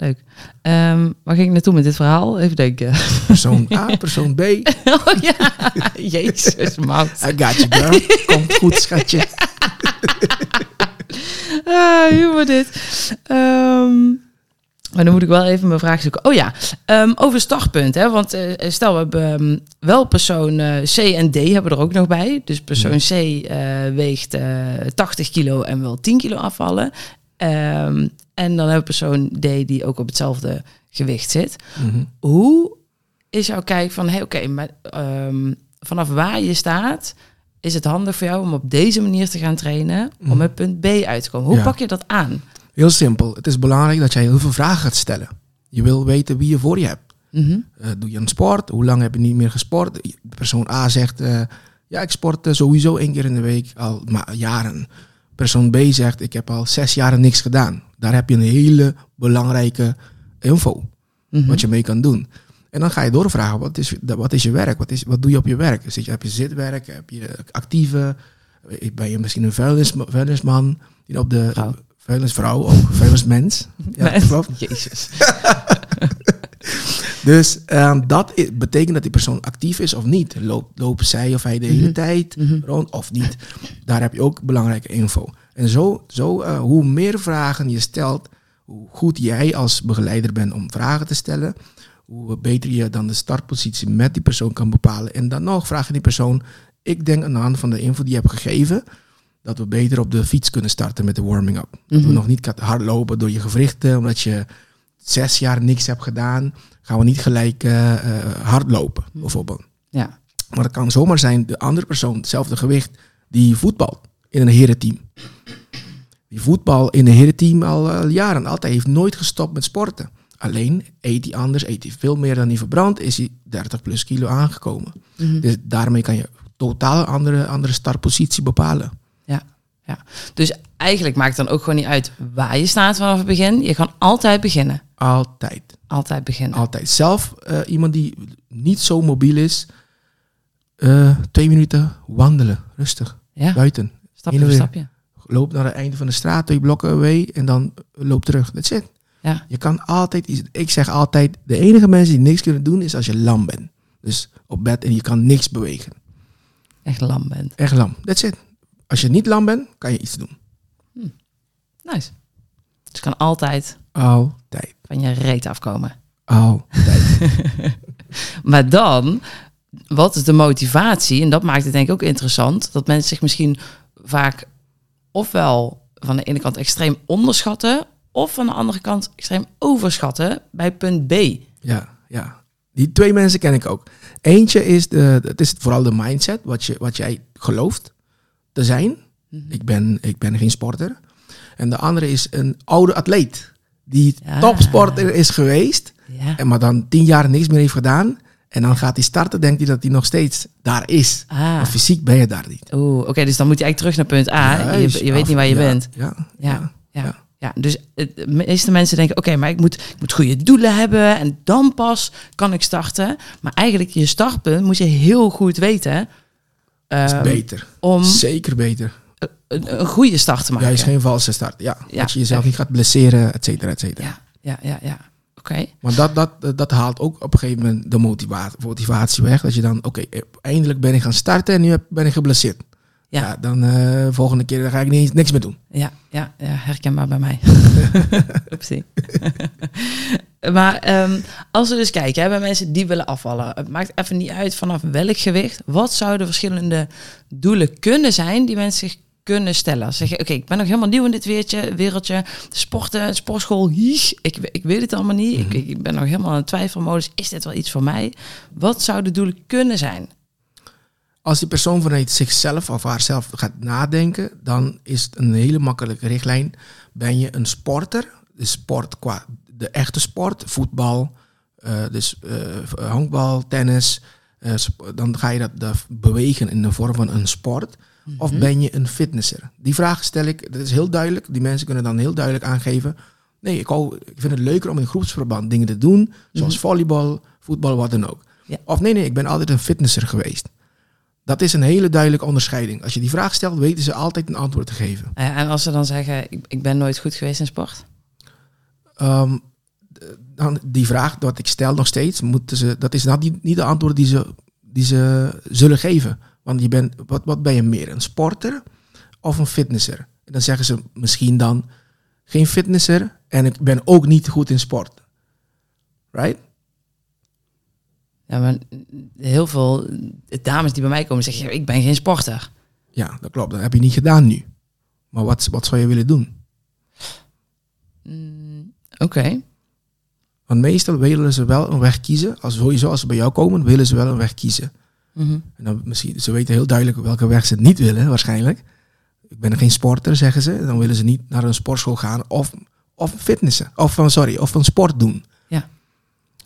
Leuk. Ehm, waar ging ik naartoe met dit verhaal? Even denken. Persoon A, persoon B. I oh ja, jezus, maat. got you, girl. Komt goed, schatje. Ah, humor dit. Ehm, maar dan moet ik wel even mijn vraag zoeken. Oh ja, ehm, over startpunt. Hè? Want eh, stel, we hebben wel persoon eh, C en D hebben we er ook nog bij. Dus persoon C eh, weegt eh 80 kilo en wil 10 kilo afvallen. Ehm, en dan hebben we persoon D die ook op hetzelfde gewicht zit. Mhm. Hoe is jouw kijk van, hey, oké, maar ehm, vanaf waar je staat, is het handig voor jou om op deze manier te gaan trainen om Mhm. met punt B uit te komen? Hoe Ja. pak je dat aan? Heel simpel. Het is belangrijk dat jij heel veel vragen gaat stellen. Je wil weten wie je voor je hebt. Mhm. Eh, doe je een sport? Hoe lang heb je niet meer gesport? Persoon A zegt, eh, ja, ik sport eh, sowieso één keer in de week al jaren. Persoon B zegt, ik heb al zes jaar niks gedaan. Daar heb je een hele belangrijke info, Mhm. wat je mee kan doen. En dan ga je doorvragen, wat is, wat is je werk? Wat, is, wat doe je op je werk? Zit je, heb je zitwerk? Heb je actieve? Ben je misschien een vuilnis, vuilnisman? Die op de Vrouw. vuilnisvrouw, ook vuilnismens. Ja, Mens. klopt. Jezus. Dus ehm, dat betekent dat die persoon actief is of niet. Loopt, lopen zij of hij de hele Mhm. tijd Mhm. rond of niet. Daar heb je ook belangrijke info. En zo, zo eh, hoe meer vragen je stelt, hoe goed jij als begeleider bent om vragen te stellen, hoe beter je dan de startpositie met die persoon kan bepalen. En dan nog vraag je die persoon, ik denk aan de hand van de info die je hebt gegeven, dat we beter op de fiets kunnen starten met de warming-up. Dat we Mhm. nog niet hardlopen door je gewrichten, omdat je zes jaar niks hebt gedaan, gaan we niet gelijk eh, eh, hardlopen, bijvoorbeeld. Ja. Maar het kan zomaar zijn, de andere persoon, hetzelfde gewicht, die voetbalt in een herenteam. Die voetbal in een herenteam al, al jaren, altijd heeft nooit gestopt met sporten. Alleen eet hij anders, eet hij veel meer dan hij verbrandt, is hij 30 plus kilo aangekomen. Mhm. Dus daarmee kan je totaal andere, andere startpositie bepalen. ja. Ja. Dus eigenlijk maakt het dan ook gewoon niet uit waar je staat vanaf het begin. Je kan altijd beginnen. Altijd. Altijd beginnen. Altijd. Zelf eh, iemand die niet zo mobiel is, eh, twee minuten wandelen, rustig, Ja, buiten. stapje voor stapje. Loop naar het einde van de straat, twee blokken away en dan loop terug. That's it. Ja. Je kan altijd iets. Ik zeg altijd, de enige mensen die niks kunnen doen is als je lam bent. Dus op bed en je kan niks bewegen. Echt lam bent. Echt lam. That's it. Als je niet lam bent, kan je iets doen. Nice. Dus je kan altijd Altijd. Van je reet afkomen. Altijd. Maar dan, wat is de motivatie? En dat maakt het denk ik ook interessant. Dat mensen zich misschien vaak ofwel van de ene kant extreem onderschatten... of van de andere kant extreem overschatten bij punt B. Ja, ja. Die twee mensen ken ik ook. Eentje is, de, het is vooral de mindset, wat, je, wat jij gelooft te zijn. Mhm. Ik ben, ik ben geen sporter. En de andere is een oude atleet. Die Ja. topsporter is geweest. Ja. En maar dan tien jaar niks meer heeft gedaan. En dan gaat hij starten, denkt hij dat hij nog steeds daar is. Ah. Maar fysiek ben je daar niet. Oeh, oké, dus dan moet je eigenlijk terug naar punt A. Juist. je, je weet niet waar je bent. Ja, Ja, ja. dus de meeste mensen denken, oké, maar ik moet, ik moet goede doelen hebben en dan pas kan ik starten. Maar eigenlijk je startpunt moet je heel goed weten is ehm, beter. om Zeker beter. Een, een goede start te maken. Juist geen valse start. Ja, Ja. dat je jezelf niet gaat blesseren, et cetera, et cetera. Ja, ja, ja, ja. Oké. Maar dat, dat, dat haalt ook op een gegeven moment de motivatie, motivatie weg. Dat je dan, oké, eindelijk ben ik gaan starten en nu ben ik geblesseerd. Ja. Ja, dan eh volgende keer dan ga ik niet, niks meer doen. Ja, ja, ja, herkenbaar bij mij. Oepsie. maar ehm, als we dus kijken hè, bij mensen die willen afvallen, het maakt even niet uit vanaf welk gewicht. Wat zouden verschillende doelen kunnen zijn die mensen zich kunnen stellen? Zeggen, oké, ik ben nog helemaal nieuw in dit weertje, wereldje, sporten, sportschool, ik, ik weet het allemaal niet. ik, ik ben nog helemaal in twijfelmodus. Is dit wel iets voor mij? Wat zouden doelen kunnen zijn? Als die persoon vanuit zichzelf of haarzelf gaat nadenken, dan is het een hele makkelijke richtlijn. Ben je een sporter, de sport qua de echte sport, voetbal, eh, dus eh, honkbal, tennis, eh, sp- dan ga je dat, dat bewegen in de vorm van een sport. Of ben je een fitnesser? Die vraag stel ik, dat is heel duidelijk. Die mensen kunnen dan heel duidelijk aangeven. Nee, ik, hou, ik vind het leuker om in groepsverband dingen te doen, zoals volleybal, voetbal, wat dan ook. Ja. Of nee, nee, ik ben altijd een fitnesser geweest. Dat is een hele duidelijke onderscheiding. Als je die vraag stelt, weten ze altijd een antwoord te geven. Eh, En als ze dan zeggen, ik, ik ben nooit goed geweest in sport? Ehm, dan die vraag dat ik stel nog steeds, moeten ze, dat is nou niet, niet de antwoord die ze, die ze zullen geven. Want je bent, wat, wat ben je meer, een sporter of een fitnesser? En dan zeggen ze misschien dan geen fitnesser en ik ben ook niet goed in sport. Right? Ja, maar heel veel dames die bij mij komen zeggen, ik ben geen sporter. Ja, dat klopt. Dat heb je niet gedaan nu. Maar wat, wat zou je willen doen? Mm, Oké, Want meestal willen ze wel een weg kiezen. Als sowieso als ze bij jou komen, willen ze wel een weg kiezen. Mhm. En dan misschien, ze weten heel duidelijk welke weg ze niet willen, waarschijnlijk. Ik ben geen sporter, zeggen ze. Dan willen ze niet naar een sportschool gaan of, of fitnessen. Of, van sorry, of een sport doen.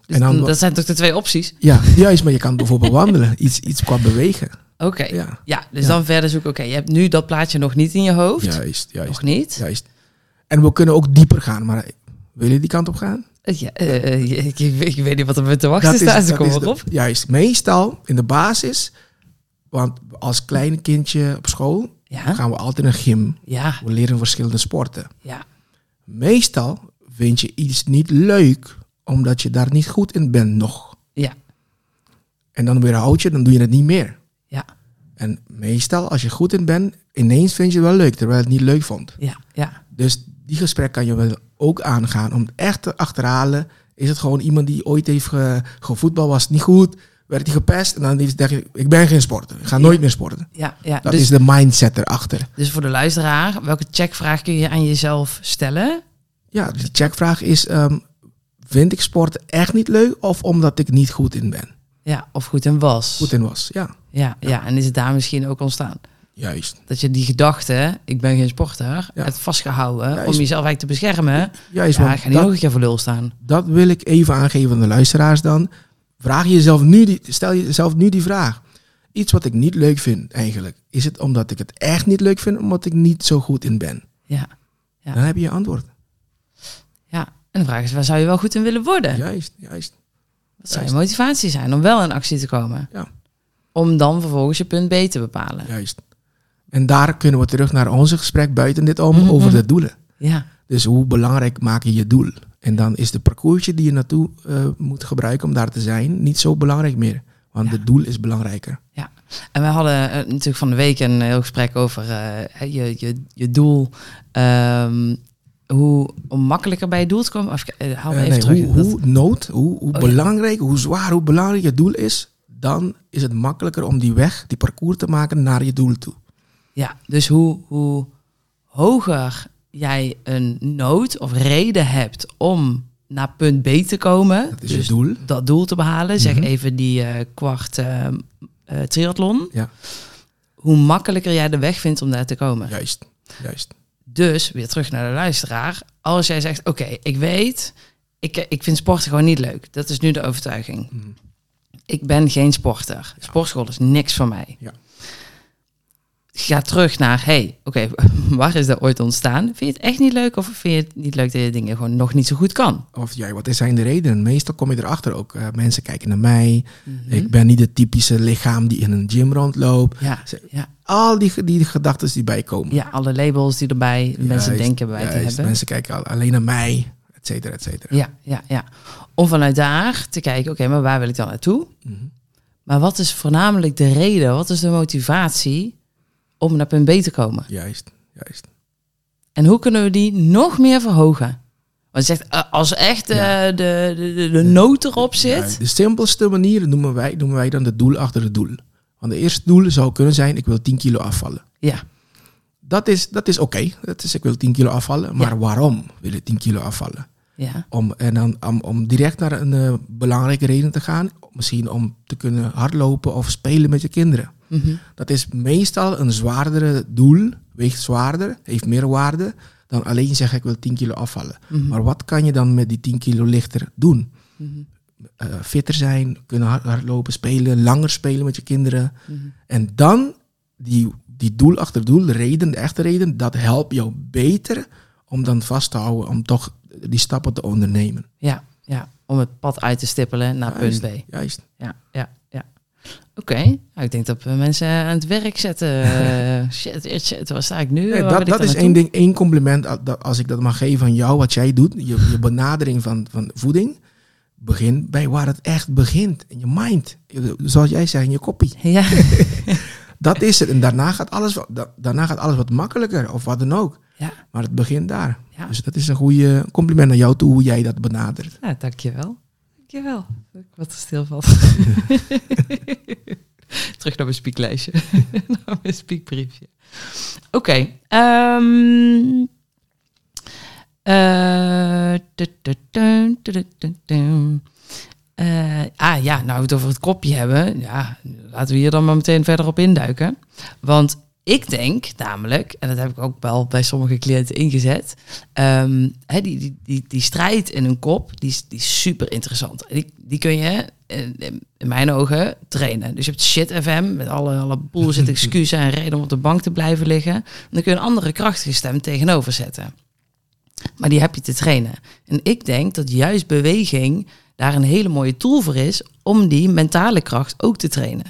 Dus En dan- dat zijn toch de twee opties? Ja, juist, maar je kan bijvoorbeeld wandelen. Iets, iets qua bewegen. Oké, ja. Ja, dus Ja. dan verder zoeken. Oké, je hebt nu dat plaatje nog niet in je hoofd. juist, juist, nog niet. juist. En we kunnen ook dieper gaan. Maar wil je die kant op gaan? Eh, Ja, eh, eh, ik, weet niet wat er me te wachten staat. Dus dat is maar de- op. Juist, meestal in de basis. Want als klein kindje op school Ja, gaan we altijd naar gym. ja, We leren verschillende sporten. ja. Meestal vind je iets niet leuk omdat je daar niet goed in bent nog. Ja. En dan weerhoud je, dan doe je het niet meer. Ja, En meestal, als je goed in bent, ineens vind je het wel leuk, terwijl je het niet leuk vond. ja, ja. Dus die gesprek kan je wel ook aangaan. Om het echt te achterhalen, is het gewoon iemand die ooit heeft ge, gevoetbal, was niet goed, werd hij gepest. En dan heeft- denk je, ik ben geen sporter, ik ga nooit meer sporten. ja, ja. Dat Dus, is de mindset erachter. dus voor de luisteraar, welke checkvraag kun je aan jezelf stellen? Ja, de checkvraag is, ehm, vind ik sporten echt niet leuk of omdat ik niet goed in ben? Ja, of goed en was. Goed in was, ja. Ja, ja, en is het daar misschien ook ontstaan? Juist. Dat je die gedachte, ik ben geen sporter, Ja. hebt vastgehouden om jezelf eigenlijk te beschermen. Juist, Ja, ga niet nog een keer voor lul staan. dat wil ik even aangeven aan de luisteraars dan. Vraag jezelf nu die, stel jezelf nu die vraag. Iets wat ik niet leuk vind eigenlijk. Is het omdat ik het echt niet leuk vind, omdat ik niet zo goed in ben? Ja, Ja. Dan heb je je antwoord. ja. En de vraag is, waar zou je wel goed in willen worden? Juist, juist. Wat zou je motivatie zijn om wel in actie te komen? Ja. Om dan vervolgens je punt B te bepalen. Juist. En daar kunnen we terug naar onze gesprek buiten dit om Mhm, over de doelen. Ja, Dus hoe belangrijk maak je je doel? En dan is de parcoursje die je naartoe eh, moet gebruiken om daar te zijn niet zo belangrijk meer. Want Ja. het doel is belangrijker. en we hadden eh, natuurlijk van de week een heel gesprek over eh, je, je, je doel. Ehm, hoe om makkelijker bij je doel te komen. Of, eh, haal me Eh, even nee, terug. hoe, Dat- hoe nood, hoe, hoe Oh, ja. belangrijk, hoe zwaar, hoe belangrijk je doel is, dan is het makkelijker om die weg, die parcours te maken naar je doel toe. Ja, dus hoe, hoe hoger jij een nood of reden hebt om naar punt B te komen, Dat is dus je doel. dat doel te behalen, zeg Mhm. even die eh, kwart eh, triathlon, Ja, hoe makkelijker jij de weg vindt om daar te komen. juist. juist. Dus weer terug naar de luisteraar. Als jij zegt, oké, ik weet, ik, ik vind sporten gewoon niet leuk. Dat is nu de overtuiging. Mm. Ik ben geen sporter. Sportschool is niks voor mij. Ja. Ga terug naar, hey, oké, waar is dat ooit ontstaan? Vind je het echt niet leuk of vind je het niet leuk dat je dingen gewoon nog niet zo goed kan? Of jij, wat zijn de redenen? Meestal kom je erachter ook. eh, mensen kijken naar mij. Mhm. Ik ben niet het typische lichaam die in een gym rondloopt. Ja, Ze- ja, Al die, die gedachten die bijkomen. ja, alle labels die erbij mensen denken bij te juist. hebben. Mensen kijken al- alleen naar mij, et cetera, et cetera. Ja, ja, ja. Om vanuit daar te kijken, oké, maar waar wil ik dan naartoe? Mhm. Maar wat is voornamelijk de reden? Wat is de motivatie om naar punt B te komen? Juist, juist. En hoe kunnen we die nog meer verhogen? Want je zegt, eh, als echt eh, Ja. de, de, de, de noot erop zit. Ja, de simpelste manier noemen wij, noemen wij dan de doel achter het doel. Want de eerste doel zou kunnen zijn, ik wil 10 kilo afvallen. Ja, Dat is, dat is oké. Dat is, ik wil 10 kilo afvallen. Maar Ja. waarom wil ik 10 kilo afvallen? ja, Om, en dan, om, om direct naar een eh, belangrijke reden te gaan. Misschien om te kunnen hardlopen of spelen met je kinderen. Mhm, Dat is meestal een zwaardere doel, weegt zwaarder, heeft meer waarde dan alleen zeggen ik wil 10 kilo afvallen. mhm, Maar wat kan je dan met die 10 kilo lichter doen? mhm, Eh, fitter zijn, kunnen hard- hardlopen, spelen, langer spelen met je kinderen. En dan die, die doel achter doel, de reden, de echte reden, dat helpt jou beter om dan vast te houden, om toch die stappen te ondernemen. ja, ja. Om het pad uit te stippelen naar Juist, punt B. Juist. Ja, ja, Oké, nou, ik denk dat we mensen aan het werk zetten. Eh, shit, shit, waar sta ik nu? Nee, dat dat is één ding, één compliment, dat- als ik dat mag geven aan jou, wat jij doet, je, je benadering van, van voeding, begin bij waar het echt begint, in je mind. Zoals jij zei, in je koppie. Ja, Dat is het. En daarna gaat alles, da- daarna gaat alles wat makkelijker, of wat dan ook. ja, Maar het begint daar. ja. Dus dat is een goede compliment naar jou toe, hoe jij dat benadert. Ja, dankjewel. Dankjewel. Wat er. Terug naar mijn spieklijstje. naar mijn spiekbriefje. Oké. ah ja, nou we het over het kopje hebben. Ja, laten we hier dan maar meteen verder op induiken. Want ik denk namelijk, en dat heb ik ook wel bij sommige cliënten ingezet, ehm, die, die, die, die strijd in hun kop, die is, die is super interessant. Die, die kun je in, in mijn ogen trainen. Dus je hebt shit FM met alle, alle bullshit excuses en reden om op de bank te blijven liggen. En dan kun je een andere krachtige stem tegenover zetten. Maar die heb je te trainen. En ik denk dat juist beweging daar een hele mooie tool voor is om die mentale kracht ook te trainen.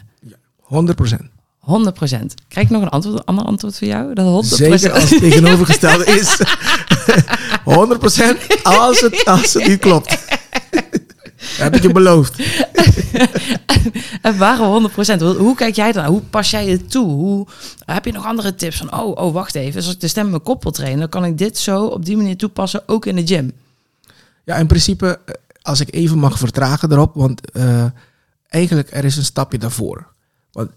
100 procent. 100%. Krijg ik nog een antwoord, ander antwoord voor jou? Dat 100%. Zeker als het tegenovergestelde is. 100 procent als het, als het niet klopt. heb ik je beloofd. En waarom 100%? Hoe, hoe kijk jij daar? Hoe pas jij het toe? Hoe, heb je nog andere tips van, oh, oh, wacht even. Als ik de stem in mijn kop wil trainen, dan kan ik dit zo op die manier toepassen, ook in de gym. Ja, in principe, eh, als ik even mag vertragen erop, want eh, eigenlijk er is een stapje daarvoor. Want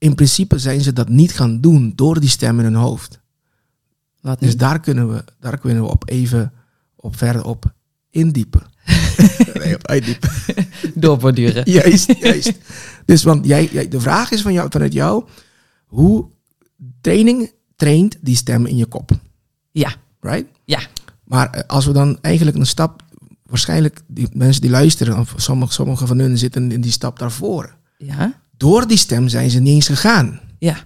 in principe zijn ze dat niet gaan doen door die stem in hun hoofd. Wat Dus daar kunnen we, daar kunnen we op even op verder op indiepen. nee, op uitdiepen. Doorborduren. juist, juist. Dus want jij, jij, de vraag is van jou, vanuit jou, hoe training traint die stem in je kop, Ja, right? ja, Maar eh, als we dan eigenlijk een stap, waarschijnlijk die mensen die luisteren, of sommige, sommige van hun zitten in die stap daarvoor. ja, Door die stem zijn ze niet eens gegaan. ja.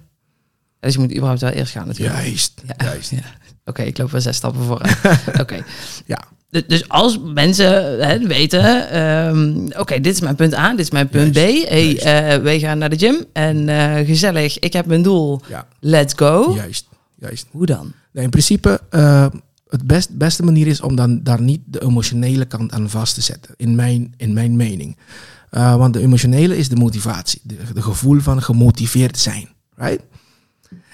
Dus je moet überhaupt wel eerst gaan natuurlijk. Juist, Ja. juist. Ja. Oké, ik loop wel zes stappen vooruit. Oké. Ja. Dus- Dus als mensen hè, weten, ehm, oké, dit is mijn punt A, dit is mijn punt Juist, B. Hey, eh, wij gaan naar de gym en eh, gezellig, ik heb mijn doel, Ja, let's go. juist, juist. Hoe dan? In principe, eh, het best, beste manier is om dan daar niet de emotionele kant aan vast te zetten, in mijn, in mijn mening. Eh, want de emotionele is de motivatie, de, de gevoel van gemotiveerd zijn. Right?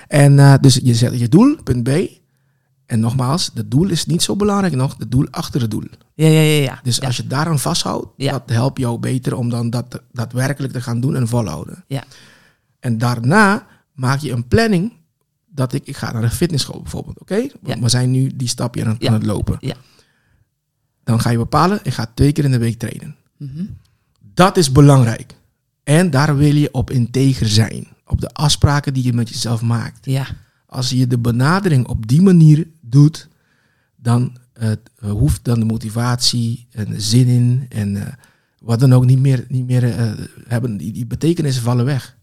En eh, dus je zet je doel, punt B. En nogmaals, het doel is niet zo belangrijk nog, het doel achter het doel. Ja, ja, ja. ja. Dus ja. als je daaraan vasthoudt, Ja. dat helpt jou beter om dan dat daadwerkelijk te gaan doen en volhouden. Ja. En daarna maak je een planning dat ik, ik ga naar een fitnessschool bijvoorbeeld, oké? Ja. We zijn nu die stapje aan, het- aan het lopen. Ja. Dan ga je bepalen, ik ga twee keer in de week trainen. Mhm. Dat is belangrijk. En daar wil je op integer zijn. Op de afspraken die je met jezelf maakt. Ja, Als je de benadering op die manier doet, dan eh, hoeft dan de motivatie en de zin in en eh, wat dan ook niet meer, niet meer eh, hebben. Die, die betekenissen vallen weg.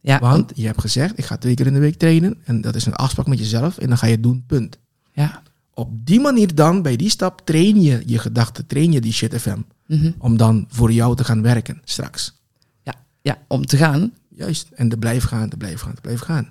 Ja, Want je hebt gezegd, ik ga twee keer in de week trainen. En dat is een afspraak met jezelf. En dan ga je het doen, punt. ja. Op die manier dan, bij die stap, train je je gedachten. Train je die shit FM. Mhm. Om dan voor jou te gaan werken, straks. ja, ja, om te gaan. Juist. En te blijven gaan, te blijven gaan, te blijven gaan.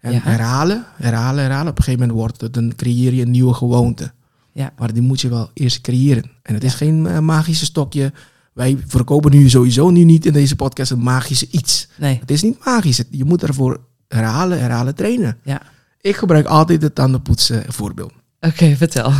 En Ja. herhalen, herhalen, herhalen. Op een gegeven moment wordt het, dan creëer je een nieuwe gewoonte. Ja. Maar die moet je wel eerst creëren. En het is geen eh, magische stokje. Wij verkopen nu sowieso nu niet in deze podcast een magische iets. Nee, Het is niet magisch. Je moet ervoor herhalen, herhalen, trainen. ja. Ik gebruik altijd het tandenpoetsen voorbeeld. Oké, vertel.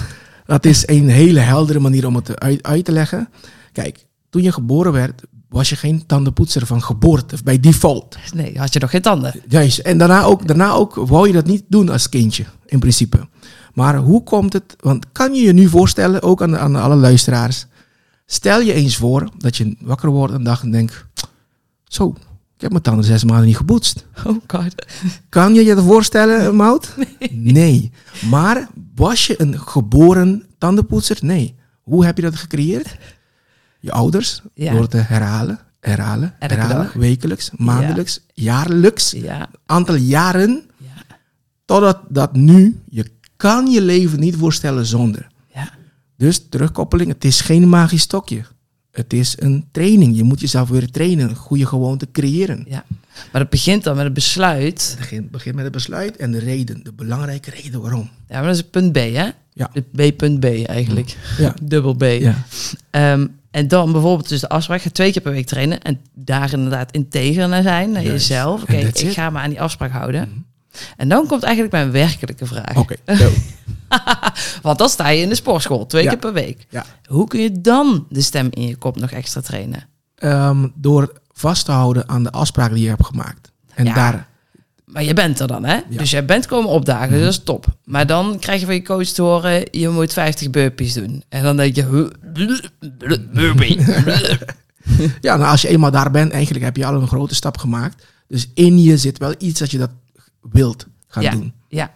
Dat is een hele heldere manier om het uit te leggen. Kijk, toen je geboren werd, was je geen tandenpoetser van geboorte, bij default. Nee, had je nog geen tanden? Juist. En daarna ook, daarna ook wou je dat niet doen als kindje, in principe. Maar hoe komt het? Want kan je je nu voorstellen, ook aan, aan alle luisteraars. Stel je eens voor dat je wakker wordt een dag en denkt... Zo, ik heb mijn tanden zes maanden niet gepoetst. Oh god. Kan je je dat voorstellen, Mout? Nee. Maar was je een geboren tandenpoetser? Nee. Hoe heb je dat gecreëerd? Je ouders, Ja. door te herhalen, herhalen, Elke herhalen, dag. wekelijks, maandelijks, jaarlijks, Ja, aantal jaren, ja, totdat dat nu, je kan je leven niet voorstellen zonder. ja. Dus terugkoppeling, het is geen magisch stokje. Het is een training. Je moet jezelf weer trainen, goede gewoonte creëren. ja. Maar het begint dan met het besluit. Het begint, begint met het besluit en de reden, de belangrijke reden waarom. Ja, maar dat is punt B, hè? Ja. De B.B eigenlijk. Ja. Dubbel B. Ja. Ehm, en dan bijvoorbeeld dus de afspraak, ga twee keer per week trainen. En daar inderdaad integer naar zijn, naar Juist. jezelf. Oké, ik it. ga me aan die afspraak houden. En dan komt eigenlijk mijn werkelijke vraag. Oké. Want dan sta je in de sportschool, twee Ja. keer per week. Ja. Hoe kun je dan de stem in je kop nog extra trainen? Ehm, door vast te houden aan de afspraken die je hebt gemaakt. En Ja. daar, Maar je bent er dan, hè? Ja. Mhm. Dus jij bent komen opdagen, dus dat is top. Maar dan krijg je van je coach te horen, je moet 50 burpees doen. En dan denk je, burpee. ja, nou, als je eenmaal daar bent, eigenlijk heb je al een grote stap gemaakt. Dus in je zit wel iets dat je dat wilt gaan ja, doen. ja.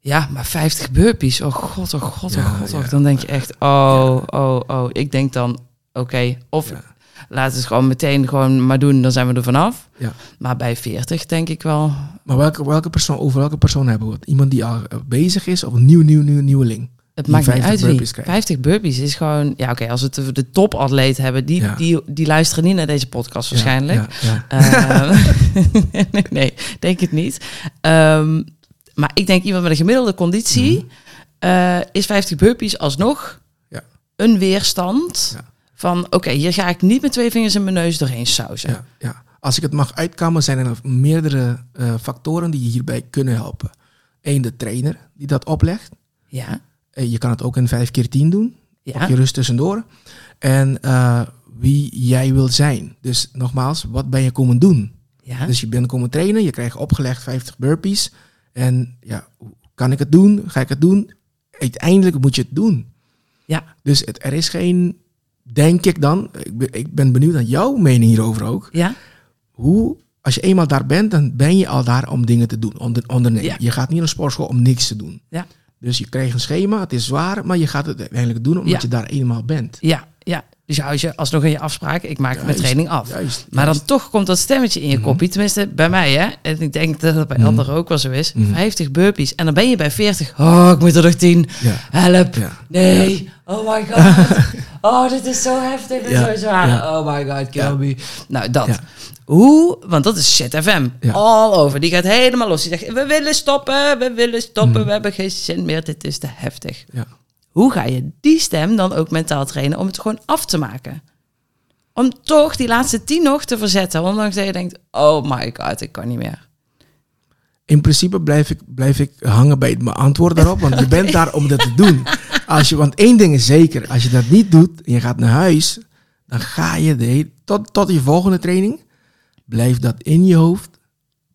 Ja, maar 50 burpees. Oh god, oh god, oh Ja, god. oh. Dan denk je echt, oh, oh, oh. Ik denk dan, oké, of Ja. Laten we het gewoon meteen gewoon maar doen, dan zijn we er vanaf. Ja. Maar bij 40 denk ik wel, Maar welke, welke persoon, over welke persoon hebben we het? Iemand die al eh, bezig is of een nieuw, nieuw, nieuw, nieuweling? het maakt niet 50 uit wie. burpees krijgt. 50 burpees is gewoon, ja oké, als we over de topatleet hebben, die, Ja. die, die luisteren niet naar deze podcast waarschijnlijk. Ja, Ehm, nee, nee, denk het niet. Ehm, maar ik denk iemand met een gemiddelde conditie eh, is 50 burpees alsnog Ja. een weerstand Ja. Van oké, hier ga ik niet met twee vingers in mijn neus doorheen sausen. ja, ja. Als ik het mag uitkammen, zijn er meerdere eh, factoren die je hierbij kunnen helpen. Eén, de trainer die dat oplegt. Ja, Eh, je kan het ook in vijf keer tien doen. ja, Pak je rust tussendoor. En eh, wie jij wil zijn. Dus nogmaals, wat ben je komen doen? ja, Dus je bent komen trainen, je krijgt opgelegd 50 burpees. En ja, hoe kan ik het doen? Ga ik het doen? Uiteindelijk moet je het doen. ja, Dus het, er is geen, denk ik dan, ik ben, ik ben benieuwd naar jouw mening hierover ook. ja, Hoe, als je eenmaal daar bent, dan ben je al daar om dingen te doen, onder, ondernemen. Ja. Je gaat niet naar sportschool om niks te doen. Ja. Dus je krijgt een schema, het is zwaar, maar je gaat het uiteindelijk doen omdat Ja. je daar eenmaal bent. ja, ja. Dus hou je alsnog in je afspraak, ik maak mijn training af. Juist. Maar dan toch komt dat stemmetje in je Mhm. kopje, tenminste bij mij hè. En ik denk dat het bij Mhm. anderen ook wel zo is. Mhm. 50 burpees en dan ben je bij 40. Oh, ik moet er nog 10. Ja. Help. Ja. Nee. Oh my god. Oh, dit is zo heftig zo zwaar. Oh my god, kill me. Nou, dat. Hoe? Want dat is shit FM. All over. Die gaat helemaal los. Die zegt, we willen stoppen, we willen stoppen, Mhm. we hebben geen zin meer. Dit is te heftig. Ja. Hoe ga je die stem dan ook mentaal trainen om het gewoon af te maken? Om toch die laatste tien nog te verzetten. Ondanks dat je denkt, oh my god, ik kan niet meer. In principe blijf ik, blijf ik hangen bij mijn antwoord daarop, want je bent daar om dat te doen. Als je, want één ding is zeker, als je dat niet doet en je gaat naar huis, dan ga je de hele- tot, tot je volgende training, blijft dat in je hoofd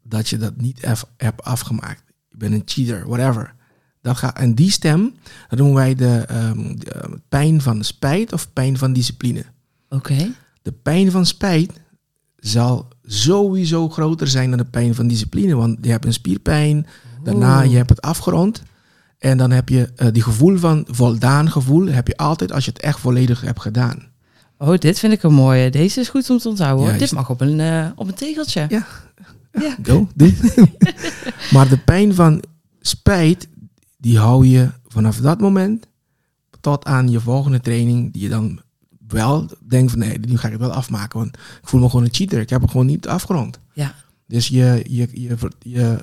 dat je dat niet ef- hebt afgemaakt. Je bent een cheater, whatever. Dat gaat, en die stem, dat noemen wij de, ehm, de, eh, pijn van spijt of pijn van discipline. Oké. De pijn van spijt zal sowieso groter zijn dan de pijn van discipline. Want je hebt een spierpijn, daarna je hebt het afgerond. En dan heb je eh, die gevoel van voldaan gevoel, heb je altijd als je het echt volledig hebt gedaan. Oh, dit vind ik een mooie. Deze is goed om te onthouden. Hoor. Dit mag op een, eh, op een tegeltje. Ja. Ja. Go, maar de pijn van spijt, die hou je vanaf dat moment tot aan je volgende training, die je dan wel denkt van nee, nu ga ik het wel afmaken, want ik voel me gewoon een cheater. Ik heb het gewoon niet afgerond. Ja. Dus je, je, je, je,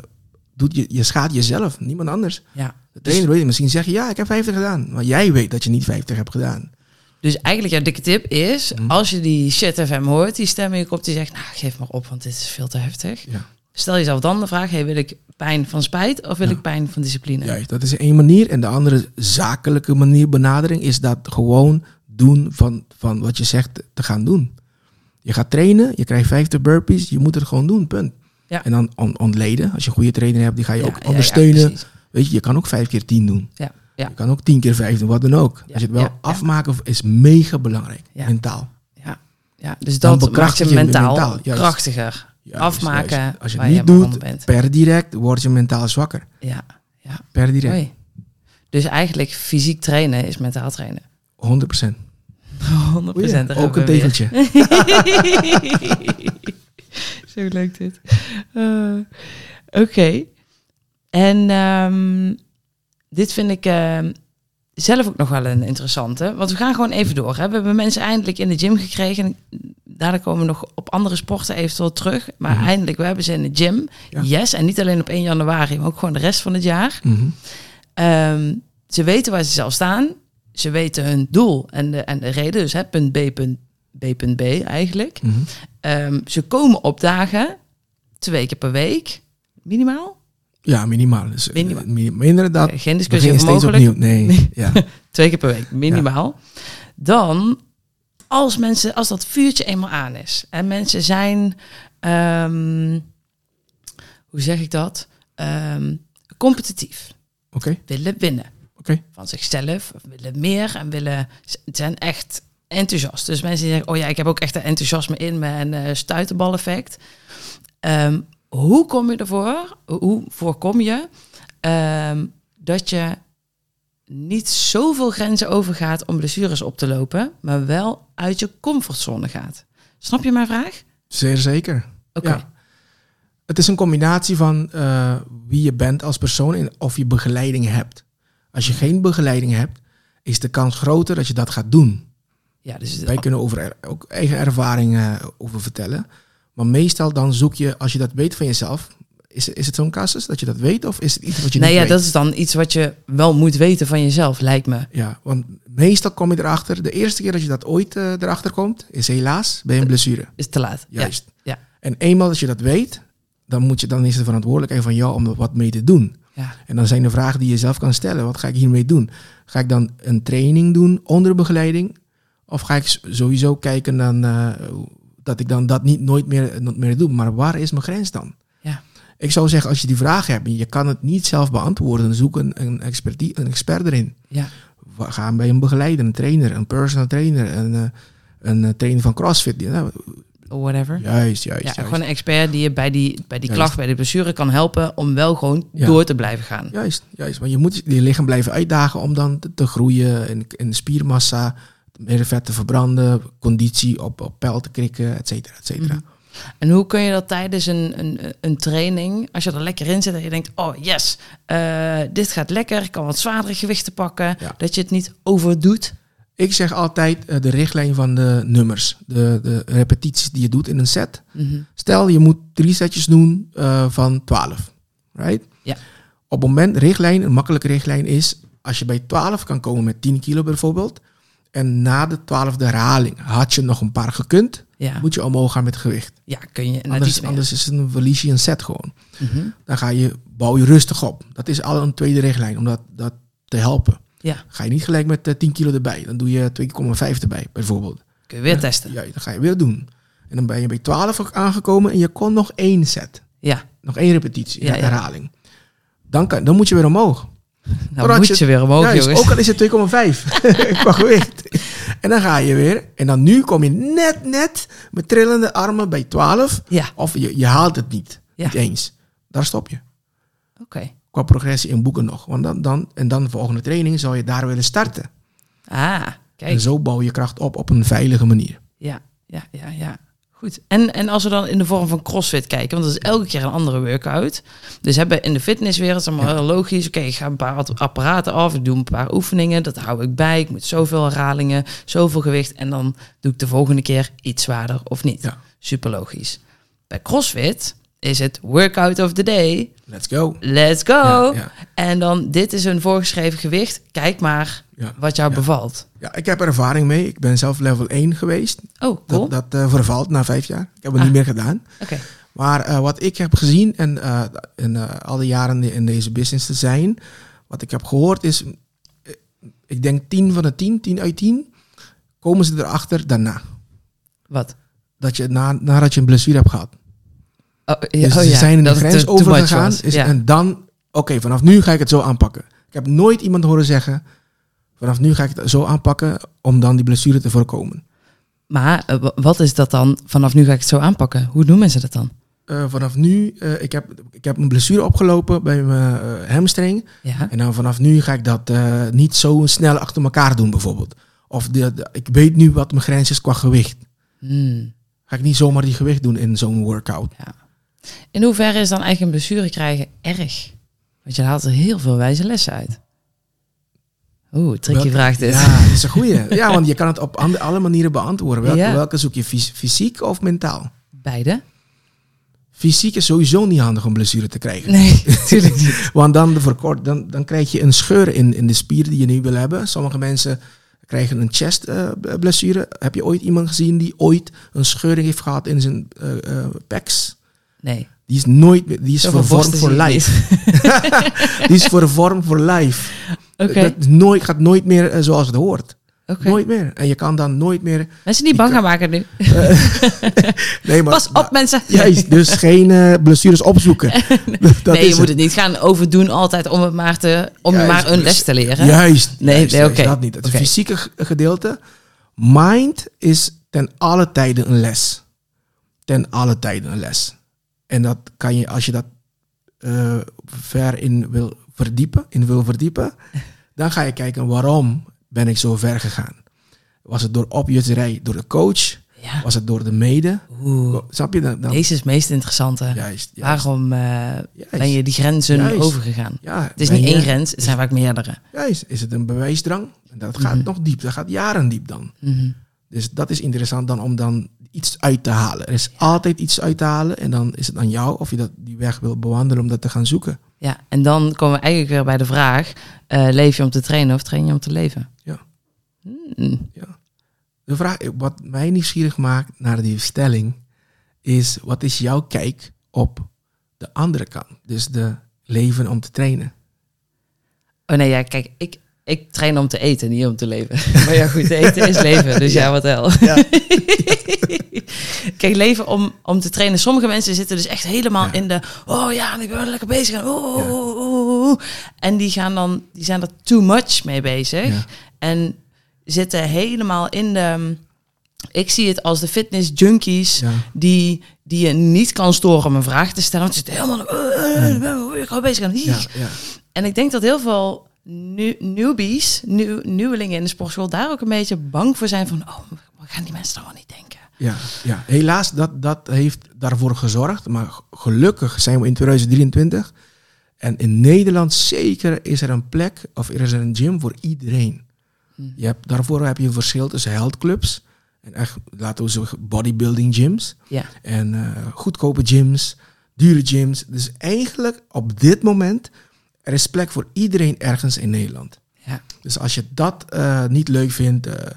doet je, je schaadt jezelf, niemand anders. Ja. De trainer weet het. Misschien zeg je ja, ik heb 50 gedaan. Maar jij weet dat je niet 50 hebt gedaan. Dus eigenlijk jouw dikke tip is, Mhm. als je die shit FM hoort, die stem in je kop die zegt, nou geef maar op, want dit is veel te heftig. Ja. Stel jezelf dan de vraag, hey, wil ik pijn van spijt of wil Ja. ik pijn van discipline? Juist, dat is één manier. En de andere zakelijke manier benadering is dat gewoon doen van, van wat je zegt te gaan doen. Je gaat trainen, je krijgt 50 burpees, je moet het gewoon doen, punt. Ja. En dan on- ontleden. Als je een goede trainer hebt, die ga je ook ondersteunen. Weet je, je kan ook vijf keer tien doen. Ja, ja, Je kan ook tien keer vijf doen, wat dan ook. Ja, Als je het wel ja, afmaken is mega belangrijk, mentaal. ja, ja. Dus dat maakt je je mentaal, krachtiger. Afmaken juist. Als je het niet doet, bent. per direct, word je mentaal zwakker. Ja, ja. Per direct. Dus eigenlijk fysiek trainen is mentaal trainen. 100%. 100 Oei, procent. ook een tegeltje. Zo leuk dit. Eh, Oké. En ehm, dit vind ik ehm, zelf ook nog wel een interessante. Want we gaan gewoon even door. Hè. We hebben mensen eindelijk in de gym gekregen. En daarna komen we nog op andere sporten eventueel terug. Maar Mhm. eindelijk, we hebben ze in de gym. Ja. Yes. En niet alleen op 1 januari, maar ook gewoon de rest van het jaar. Mhm. Ehm, ze weten waar ze zelf staan. Ze weten hun doel en de, en de reden. Dus hè, punt B, punt B, punt B eigenlijk. Mhm. Ze komen op dagen, twee keer per week, minimaal. Ja, minimaal. Dus, eh, Minimaal. mi- maar inderdaad, Geen discussie over steeds mogelijk. opnieuw. Nee, ja. Twee keer per week, minimaal. Dan, als mensen, als dat vuurtje eenmaal aan is en mensen zijn, ehm, hoe zeg ik dat? Ehm, competitief, Oké, willen winnen. oké. van zichzelf, of willen meer en willen, zijn echt enthousiast. Dus mensen die zeggen, oh ja, ik heb ook echt een enthousiasme in me en eh stuiterbal-effect. Ehm, hoe kom je ervoor? Hoe voorkom je ehm, dat je niet zoveel grenzen overgaat om blessures op te lopen, maar wel uit je comfortzone gaat? Snap je mijn vraag? Zeer zeker. Oké. Ja. Het is een combinatie van eh, wie je bent als persoon en of je begeleiding hebt. Als je geen begeleiding hebt, is de kans groter dat je dat gaat doen. Ja, dus Wij kunnen over er- ook eigen ervaringen over vertellen. Maar meestal dan zoek je, als je dat weet van jezelf, is, is het zo'n casus dat je dat weet of is het iets wat je niet ja, weet? dat is dan iets wat je wel moet weten van jezelf, lijkt me. Ja, want meestal kom je erachter, de eerste keer dat je dat ooit eh, erachter komt, is helaas bij een blessure. Is te laat. Juist. Ja. En eenmaal dat je dat weet, dan, moet je, dan is de verantwoordelijkheid van jou om er wat mee te doen. Ja. En dan zijn de vragen die je zelf kan stellen. Wat ga ik hiermee doen? Ga ik dan een training doen onder begeleiding? Of ga ik sowieso kijken dan, dat ik dan dat niet nooit meer, nooit meer doe? Maar waar is mijn grens dan? Ja. Ik zou zeggen, als je die vraag hebt en je kan het niet zelf beantwoorden, zoek een, een, expertie, een expert erin. Ja. We gaan bij een begeleider, een trainer, een personal trainer, een, eh, een eh, trainer van CrossFit. Die- nou, Or whatever. juist, juist, Ja, juist. gewoon een expert die je bij die, bij die Juist. klacht, bij de blessure kan helpen om wel gewoon Ja. door te blijven gaan. Juist, juist. Want je moet je lichaam blijven uitdagen om dan te, te groeien in, in spiermassa, meer vet te verbranden, conditie op, op peil te krikken, et cetera, et cetera. Mhm. En hoe kun je dat tijdens een, een, een training, als je er lekker in zit en je denkt, oh yes, eh, dit gaat lekker, ik kan wat zwaardere gewichten pakken, Ja. dat je het niet overdoet. Ik zeg altijd eh, de richtlijn van de nummers, de, de repetities die je doet in een set. Mhm. Stel, je moet drie setjes doen eh, van 12. Right? Ja. Op het moment, richtlijn, een makkelijke richtlijn is, als je bij 12 kan komen met 10 kilo bijvoorbeeld, en na de twaalfde herhaling had je nog een paar gekund, Ja. moet je omhoog gaan met gewicht. ja, kun je Anders, is het een verlies je een set gewoon. Mhm. Dan ga je, bouw je rustig op. Dat is al een tweede richtlijn om dat, dat te helpen. Ja, Ga je niet gelijk met eh, 10 kilo erbij. Dan doe je 2,5 erbij bijvoorbeeld. kun je weer testen. Ja, dan ga je weer doen. En dan ben je bij 12 aangekomen en je kon nog één set. Ja, Nog één repetitie, Ja, herhaling. Dan, kan, dan moet je weer omhoog. Nou moet je- weer omhoog, Juist, jongens. ook al is het 2,5 qua gewicht. En dan ga je weer. En dan nu kom je net, net met trillende armen bij 12. Ja, Of je, je haalt het niet. Ja. Niet eens. Daar stop je. oké. Qua progressie in boeken nog. Want dan, dan, en dan de volgende training zou je daar willen starten. Ah, kijk En zo bouw je kracht op op een veilige manier. Ja, ja, ja, ja. Goed. En, en als we dan in de vorm van CrossFit kijken, want dat is elke keer een andere workout. Dus hebben in de fitnesswereld, zeg maar Ja. heel logisch. Oké, ik ga een paar apparaten af, ik doe een paar oefeningen, dat hou ik bij. Ik moet zoveel herhalingen, zoveel gewicht. En dan doe ik de volgende keer iets zwaarder of niet. Ja. Super logisch. Bij CrossFit is het workout of the day. Let's go. Let's go. Ja, ja. En dan, dit is een voorgeschreven gewicht. Kijk maar Ja. wat jou bevalt. Ja, ik heb er ervaring mee. Ik ben zelf level 1 geweest. Oh, cool. Dat, dat eh, vervalt na vijf jaar. Ik heb het Ah. niet meer gedaan. Oké. Maar eh, wat ik heb gezien en eh, in eh, alle jaren in deze business te zijn, wat ik heb gehoord is, ik denk 10 van de 10, 10 uit 10, komen ze erachter daarna. Wat? Dat je na, nadat je een blessure hebt gehad. Oh, ja, Dus oh ze ja, zijn in de grens much overgegaan. Is, ja. En dan, oké, vanaf nu ga ik het zo aanpakken. Ik heb nooit iemand horen zeggen, vanaf nu ga ik het zo aanpakken om dan die blessure te voorkomen. Maar eh, wa- wat is dat dan? Vanaf nu ga ik het zo aanpakken. Hoe doen mensen dat dan? Eh, vanaf nu, eh, ik, heb, ik heb een blessure opgelopen bij mijn eh, hamstring. Ja. En dan vanaf nu ga ik dat eh, niet zo snel achter elkaar doen, bijvoorbeeld. Of de, de- ik weet nu wat mijn grens is qua gewicht. Hmm. Ga ik niet zomaar die gewicht doen in zo'n workout. In hoeverre is dan eigenlijk een blessure krijgen erg? Want je haalt er heel veel wijze lessen uit. Oeh, tricky vraag dit. Ja, dat is een goeie. Ja, want je kan het op alle manieren beantwoorden. Welke, Ja. welke zoek je, fys- fysiek of mentaal? Beide? Fysiek is sowieso niet handig om blessure te krijgen. Nee, natuurlijk niet. Want dan, verkort, dan, dan krijg je een scheur in, in de spier die je nu wil hebben. Sommige mensen krijgen een chest eh, blessure. Heb je ooit iemand gezien die ooit een scheuring heeft gehad in zijn pecs? Nee. Die is nooit meer, die is Zoveel voor vorm borsten voor life. die is voor vorm voor life. Oké, Dat nooit, gaat nooit meer eh, zoals het hoort. oké. Nooit meer. En je kan dan nooit meer. Mensen niet bang gaan maken nu. Nee, maar, Pas op mensen. Juist, dus geen eh, blessures opzoeken. Dat nee, je moet het niet gaan overdoen altijd om het maar, te, om Juist, maar een dus- les te leren. Juist. Nee, juist, nee, oké. Dat niet. Het fysieke gedeelte. Mind is ten alle tijden een les. Ten alle tijden een les. En dat kan je, als je dat eh, ver in wil verdiepen, in wil verdiepen, dan ga je kijken waarom ben ik zo ver gegaan. Was het door opjuterij door de coach? Ja. Was het door de mede? Oeh, Snap je dan? dan deze is het meest interessante. juist, juist, Waarom eh, juist. ben je die grenzen overgegaan? Ja, Het is niet je- één grens, het zijn vaak meerdere. Juist, is het een bewijsdrang? En Dat gaat Mhm. nog diep, dat gaat jaren diep dan. Mhm. Dus dat is interessant dan om dan iets uit te halen. Er is altijd iets uit te halen en dan is het aan jou of je dat, die weg wil bewandelen om dat te gaan zoeken. Ja, en dan komen we eigenlijk weer bij de vraag: eh, leef je om te trainen of train je om te leven? Ja. Hmm. De vraag, wat mij nieuwsgierig maakt naar die stelling is, wat is jouw kijk op de andere kant? Dus de leven om te trainen. Oh nee, ja, kijk, ik, ik train om te eten, niet om te leven. Maar ja, goed, eten is leven, dus ja, wat hel. Ja. Kijk, leven om, om te trainen. Sommige mensen zitten dus echt helemaal Ja. in de... Oh ja, en ik ben wel lekker bezig. En, oh, oh, oh, en die, gaan dan, die zijn er too much mee bezig. En zitten helemaal in de... Ik zie het als de fitness junkies die, die je niet kan storen om een vraag te stellen. Want ze zitten helemaal... Uh, uh, ik ga bezig ja. en ik denk dat heel veel nu, newbies, nieuw, nieuwelingen in de sportschool, daar ook een beetje bang voor zijn van, oh, wat gaan die mensen dan wel niet denken? Ja, ja. helaas, dat, dat heeft daarvoor gezorgd. Maar gelukkig zijn we in 2023. En in Nederland zeker is er een plek of er is er een gym voor iedereen. Hmm. Je hebt, daarvoor heb je een verschil tussen healthclubs en echt, laten we zeggen, bodybuilding gyms. Ja, En eh, goedkope gyms, dure gyms. Dus eigenlijk op dit moment, er is plek voor iedereen ergens in Nederland. ja, Dus als je dat eh, niet leuk vindt, eh,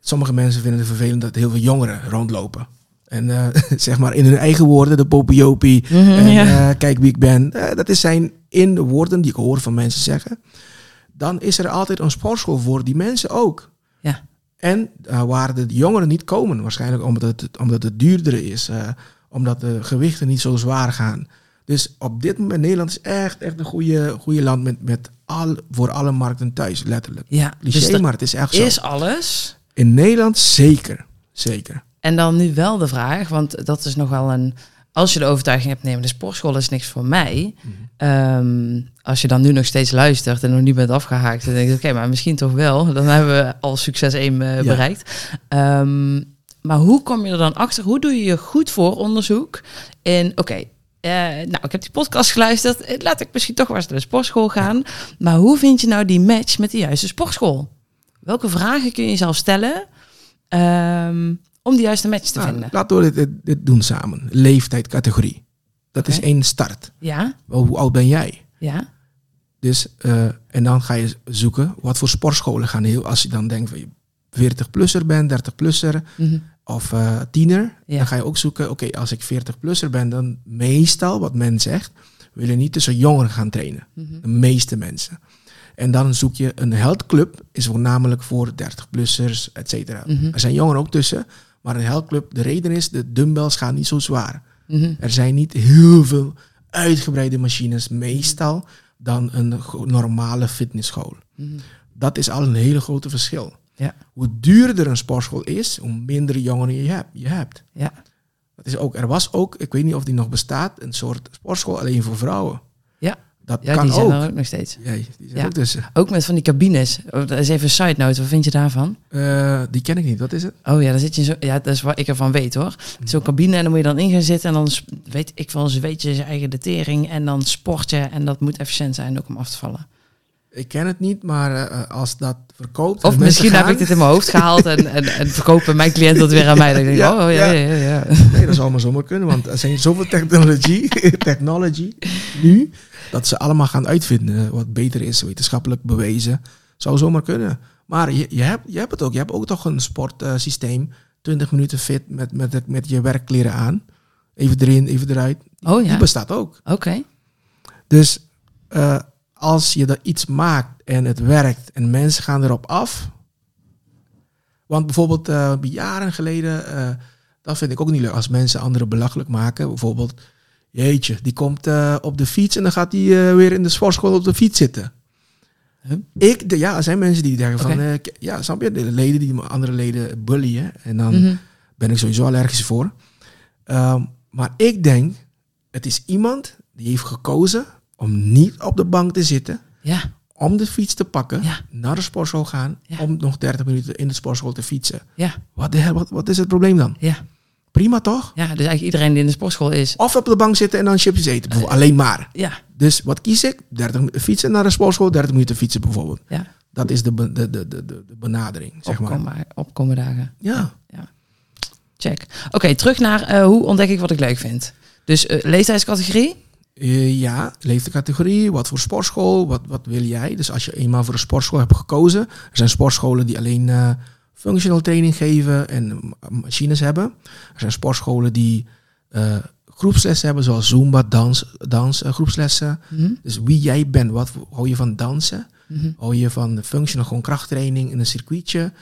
sommige mensen vinden het vervelend dat heel veel jongeren rondlopen. En eh, zeg maar in hun eigen woorden, de popiopie, Mhm, en ja. kijk wie ik ben. Dat is zijn in de woorden die ik hoor van mensen zeggen. Dan is er altijd een sportschool voor die mensen ook. ja, En waar de jongeren niet komen, waarschijnlijk omdat het, omdat het duurder is, omdat de gewichten niet zo zwaar gaan. Dus op dit moment, Nederland is echt, echt een goede, goede land met, met al, voor alle markten thuis, letterlijk. ja. Cliché, Dus maar het is echt zo. is alles. In Nederland zeker, zeker. En dan nu wel de vraag, want dat is nog wel een als je de overtuiging hebt, maar de sportschool is niks voor mij. Mhm. Ehm, als je dan nu nog steeds luistert en nog niet bent afgehaakt, dan denk je, oké, maar misschien toch wel. Dan hebben we al succes 1 eh, Ja. bereikt. Ehm, maar hoe kom je er dan achter? Hoe doe je je goed voor onderzoek? En oké, eh, nou, ik heb die podcast geluisterd. Eh, Laat ik misschien toch wel eens naar de sportschool gaan. Maar hoe vind je nou die match met de juiste sportschool? Welke vragen kun je jezelf stellen ehm, om die juiste match te Nou, vinden? laten we dit, dit, doen samen. Leeftijd, categorie. Dat is één start. Ja, Wel, hoe oud ben jij? ja, Dus, eh, en dan ga je zoeken wat voor sportscholen gaan heel. Als je dan denkt van je 40-plusser bent, 30-plusser mhm, of eh, tiener, Ja. dan ga je ook zoeken. Oké, als ik 40-plusser ben, dan meestal, wat men zegt, willen niet tussen jongeren gaan trainen. mhm. De meeste mensen. En dan zoek je een heldclub, is voornamelijk voor 30-plussers, et cetera. Mhm. Er zijn jongeren ook tussen, maar een heldclub, de reden is, de dumbbells gaan niet zo zwaar. Mhm. Er zijn niet heel veel uitgebreide machines, meestal, dan een normale fitnessschool. Dat is al een hele grote verschil. Ja. Hoe duurder een sportschool is, hoe minder jongeren je hebt. Je hebt. Ja. Dat is ook, er was ook, ik weet niet of die nog bestaat, een soort sportschool alleen voor vrouwen. Ja. Dat Ja, kan die zijn ook. er ook nog steeds. Ja, die zijn Ja. ook tussen. Ook met van die cabines. Oh, dat is even een side note. Wat vind je daarvan? Eh, die ken ik niet. Wat is het? Oh ja, dan zit je zo. Ja, dat is wat ik ervan weet hoor. Zo'n cabine en dan moet je dan in gaan zitten en dan weet ik wel, zweet je zijn eigen datering en dan sport je en dat moet efficiënt zijn ook om af te vallen. Ik ken het niet, maar eh, als dat verkoopt... Of en misschien heb ik dit in mijn hoofd gehaald en, en, en verkopen mijn cliënt dat weer aan mij. Dan denk ik, Ja, oh ja, ja. ja, ja. Nee, dat zou maar zomaar kunnen, want er zijn zoveel technologie, technology nu, dat ze allemaal gaan uitvinden wat beter is, wetenschappelijk bewezen. Zou zomaar kunnen. Maar je, je, hebt, je hebt het ook. Je hebt ook toch een sportsysteem. 20 minuten fit met, met, het- met je werkkleren aan. Even erin, even eruit. Oh Die ja, bestaat ook. oké. Dus eh, als je er iets maakt en het werkt en mensen gaan erop af. Want bijvoorbeeld eh, jaren geleden, eh, dat vind ik ook niet leuk als mensen anderen belachelijk maken. Bijvoorbeeld, jeetje, die komt eh, op de fiets en dan gaat hij weer in de sportschool op de fiets zitten. Huh? Ik, de, ja, er zijn mensen die denken van, ja, snap je, de leden die andere leden bullyen. En dan Mhm. ben ik sowieso allergisch voor. Ehm, maar ik denk, het is iemand die heeft gekozen om niet op de bank te zitten, Ja, om de fiets te pakken, Ja. naar de sportschool gaan, Ja. om nog 30 minuten in de sportschool te fietsen. ja, Wat, de hel, wat, wat is het probleem dan? ja. Prima toch? Ja, dus eigenlijk iedereen die in de sportschool is. Of op de bank zitten en dan chipjes eten, bijvoorbeeld. alleen maar. Ja, Dus wat kies ik? 30 minuten fietsen naar de sportschool, 30 minuten fietsen bijvoorbeeld. ja. Dat is de, de, de, de, de, de benadering, zeg maar. Opkomen, dagen. Ja. Check. Oké, terug naar eh, hoe ontdek ik wat ik leuk vind. Dus eh, leeftijdscategorie. Eh, ja, leeftijdscategorie, wat voor sportschool, wat, wat wil jij? Dus als je eenmaal voor een sportschool hebt gekozen, er zijn sportscholen die alleen eh functional training geven en machines hebben. Er zijn sportscholen die eh, groepslessen hebben, zoals Zumba, dans, dans groepslessen. Mhm, Dus wie jij bent, wat hou je van dansen? mhm, Hou je van functional gewoon krachttraining in een circuitje?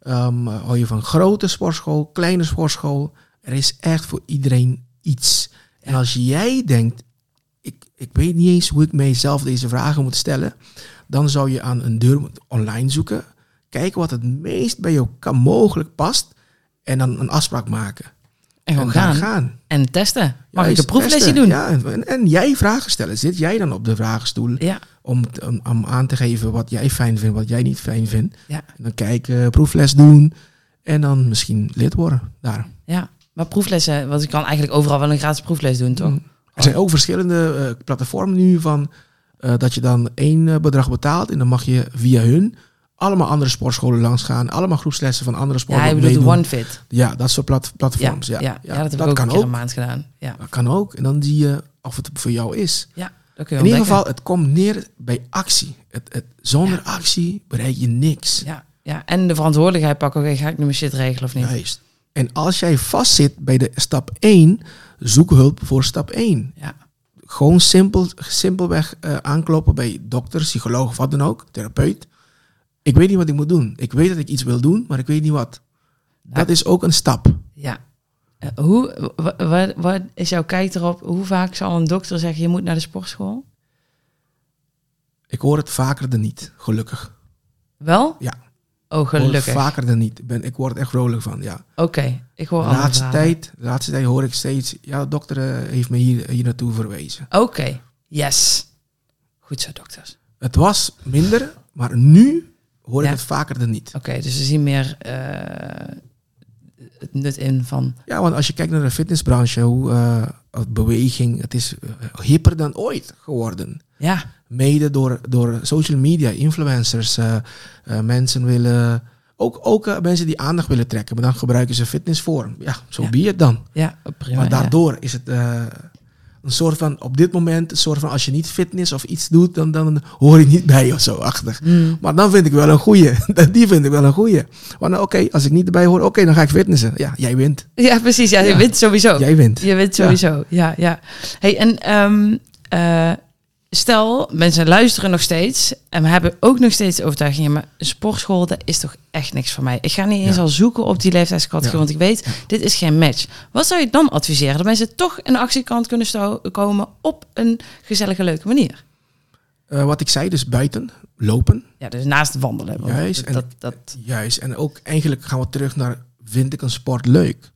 Ehm, hou je van grote sportschool, kleine sportschool? Er is echt voor iedereen iets. En als jij denkt, ik, ik weet niet eens hoe ik mijzelf deze vragen moet stellen, dan zou je aan een deur online zoeken, kijken wat het meest bij jou kan mogelijk past en dan een afspraak maken. En gewoon en gaan. gaan. En testen. Mag ik Juist, een proeflesje doen? Ja, en, en jij vragen stellen. Zit jij dan op de vragenstoel Ja, om, te- om, om aan te geven wat jij fijn vindt, wat jij niet fijn vindt? ja, En dan kijken, proefles doen en dan misschien lid worden daar. ja. Maar proeflessen, want ik kan eigenlijk overal wel een gratis proefles doen, toch? Er zijn ook verschillende eh, platformen nu van eh, dat je dan één eh, bedrag betaalt en dan mag je via hun allemaal andere sportscholen langs gaan, allemaal groepslessen van andere Ja, sporten je bedoelt. OneFit. Ja, dat soort plat- Ja, platforms. ja, Ja, ja, dat heb dat ik ook kan een ook. een maand gedaan. Ja, Dat kan ook. En dan zie je of het voor jou is. ja dat kun je In ieder geval, het komt neer bij actie. Het, het, zonder actie bereik je niks. Ja, ja, en de verantwoordelijkheid pakken. Oké, ga ik nu mijn shit regelen of niet? Juist. En als jij vastzit bij de stap 1, zoek hulp voor stap 1. Ja, Gewoon simpel, simpelweg eh, aankloppen bij dokter, psycholoog of wat dan ook, therapeut. Ik weet niet wat ik moet doen. Ik weet dat ik iets wil doen, maar ik weet niet wat. Dat is ook een stap. ja. Eh, hoe, wa- wa- wat is jouw kijk erop? Hoe vaak zal een dokter zeggen, je moet naar de sportschool? Ik hoor het vaker dan niet, gelukkig. Wel? Ja. Oh, gelukkig. Oké, vaker dan niet. Ik Ben, ik word echt vrolijk van, ja. ik hoor laatste tijd, laatste tijd hoor ik steeds, ja, de dokter eh, heeft me hier, hier naartoe verwezen. Oké, yes. Goed zo, dokters. Het was minder, maar nu hoor ik het vaker dan niet. Oké, dus we zien meer eh, het nut in van... Ja, want als je kijkt naar de fitnessbranche, hoe eh, beweging, het is hipper dan ooit geworden. Ja, Mede door, door social media, influencers. eh, eh, mensen willen, ook, ook eh, mensen die aandacht willen trekken, maar dan gebruiken ze fitness voor. Ja, zo Ja. be het dan. ja, prima. maar ja. daardoor is het een soort van, op dit moment, een soort van, als je niet fitness of iets doet, dan, dan hoor je niet bij of zo achtig. Mm, Maar dan vind ik wel een goeie. Die vind ik wel een goeie. Want oké, als ik niet erbij hoor, oké, dan ga ik fitnessen. Ja, jij wint. Ja, precies. Ja, je wint sowieso. Jij wint. Je wint sowieso. Ja, ja. Hey, en ehm, eh, stel, mensen luisteren nog steeds en we hebben ook nog steeds de overtuiging, ja, maar een sportschool, dat is toch echt niks voor mij. Ik ga niet eens Ja. al zoeken op die leeftijdscategorie, Ja. want ik weet, dit is geen match. Wat zou je dan adviseren? Dat mensen toch de actiekant kunnen komen op een gezellige, leuke manier. Eh, wat ik zei, dus buiten, lopen. Ja, dus naast wandelen. Juist, Dat, en- dat, dat, Juist. En ook eigenlijk gaan we terug naar, vind ik een sport leuk?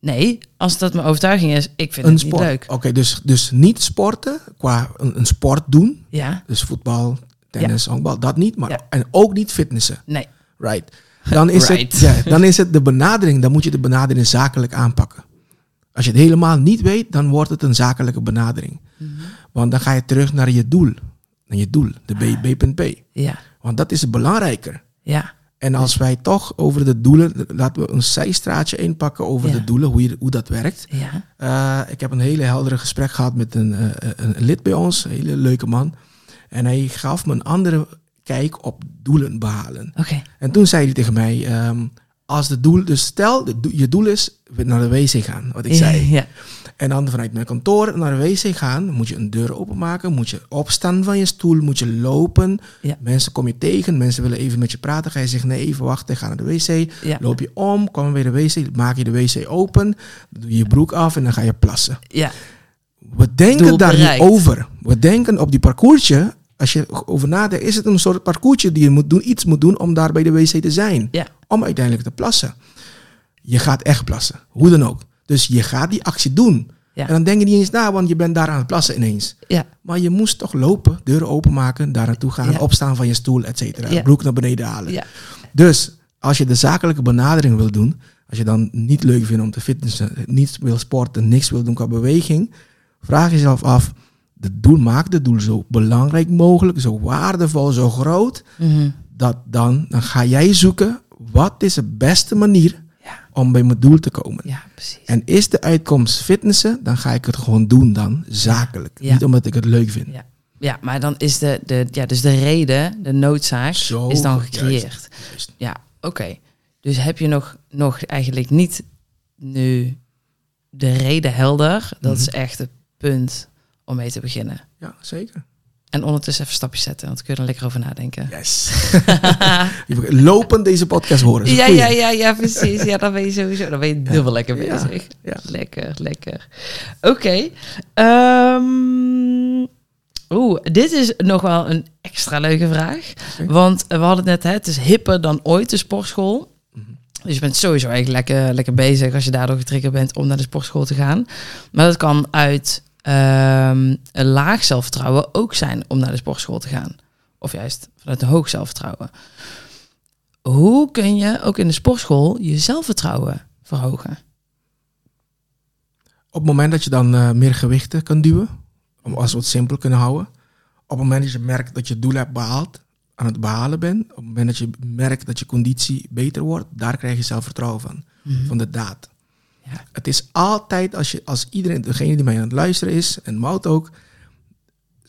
Nee, als dat mijn overtuiging is, ik vind een het sport. niet leuk. Oké, dus, dus niet sporten qua een, een sport doen. Ja, Dus voetbal, tennis, honkbal, dat niet. Maar, Ja. En ook niet fitnessen. nee. Right. Dan is, Right. Het, ja, dan is het de benadering, dan moet je de benadering zakelijk aanpakken. Als je het helemaal niet weet, dan wordt het een zakelijke benadering. Mhm. Want dan ga je terug naar je doel. Naar je doel, de B- B.P. Ja, Want dat is belangrijker. ja, En als wij toch over de doelen, laten we een zijstraatje inpakken over Ja. de doelen, hoe, je, hoe dat werkt. ja. Eh, ik heb een hele heldere gesprek gehad met een, eh, een lid bij ons, een hele leuke man. En hij gaf me een andere kijk op doelen behalen. En toen zei hij tegen mij, ehm, als de doel, dus stel, de je doel is naar de wc gaan, wat ik zei. Ja, En dan vanuit mijn kantoor naar de wc gaan, moet je een deur openmaken, moet je opstaan van je stoel, moet je lopen. Ja. Mensen kom je tegen, mensen willen even met je praten. Ga je zeggen, nee, even wachten, ga naar de wc. ja, Loop je om, kom weer de wc, maak je de wc open, doe je je broek af en dan ga je plassen. ja. We denken daar niet over. We denken op die parcoursje, als je over nadenkt, is het een soort parcoursje die je moet doen, iets moet doen om daar bij de wc te zijn. Ja. Om uiteindelijk te plassen. Je gaat echt plassen, hoe dan ook. Dus je gaat die actie doen. Ja. En dan denk je niet eens na, want je bent daar aan het plassen ineens. Ja, Maar je moest toch lopen, deuren openmaken, daar naartoe gaan, Ja. opstaan van je stoel, et cetera. Broek naar beneden halen. Dus als je de zakelijke benadering wil doen, als je dan niet leuk vindt om te fitnessen, niet wil sporten, niks wil doen qua beweging, vraag jezelf af, de doel maakt het doel zo belangrijk mogelijk, zo waardevol, zo groot, Mhm. dat dan, dan ga jij zoeken, wat is de beste manier ja, om bij mijn doel te komen. ja, precies. En is de uitkomst fitnessen, dan ga ik het gewoon doen dan, zakelijk. Ja. Niet omdat ik het leuk vind. Ja. Ja, maar dan is de, de, ja, dus de reden, de noodzaak, Zo, is dan gecreëerd. Juist. Ja, oké. Dus heb je nog, nog eigenlijk niet nu de reden helder? Dat is Mhm. echt het punt om mee te beginnen. Ja, zeker. En ondertussen even stapjes zetten, want kun je er lekker over nadenken. Yes. Lopend deze podcast horen. Ja, ja, ja, ja, precies. Ja, dan ben je sowieso, dan ben je dubbel lekker bezig. ja. Lekker, lekker. Oké. ehm, Oeh, dit is nog wel een extra leuke vraag. Want we hadden het net, hè, het is hipper dan ooit de sportschool. Mhm. Dus je bent sowieso eigenlijk lekker, lekker bezig als je daardoor getriggerd bent om naar de sportschool te gaan. Maar dat kan uit ehm, een laag zelfvertrouwen ook zijn om naar de sportschool te gaan. Of juist vanuit een hoog zelfvertrouwen. Hoe kun je ook in de sportschool je zelfvertrouwen verhogen? Op het moment dat je dan eh, meer gewichten kan duwen, om als we het simpel kunnen houden. Op het moment dat je merkt dat je doel hebt behaald, aan het behalen bent. Op het moment dat je merkt dat je conditie beter wordt, daar krijg je zelfvertrouwen van. Van de daad. Ja. Het is altijd, als, je, als iedereen, degene die mij aan het luisteren is, en Mout ook,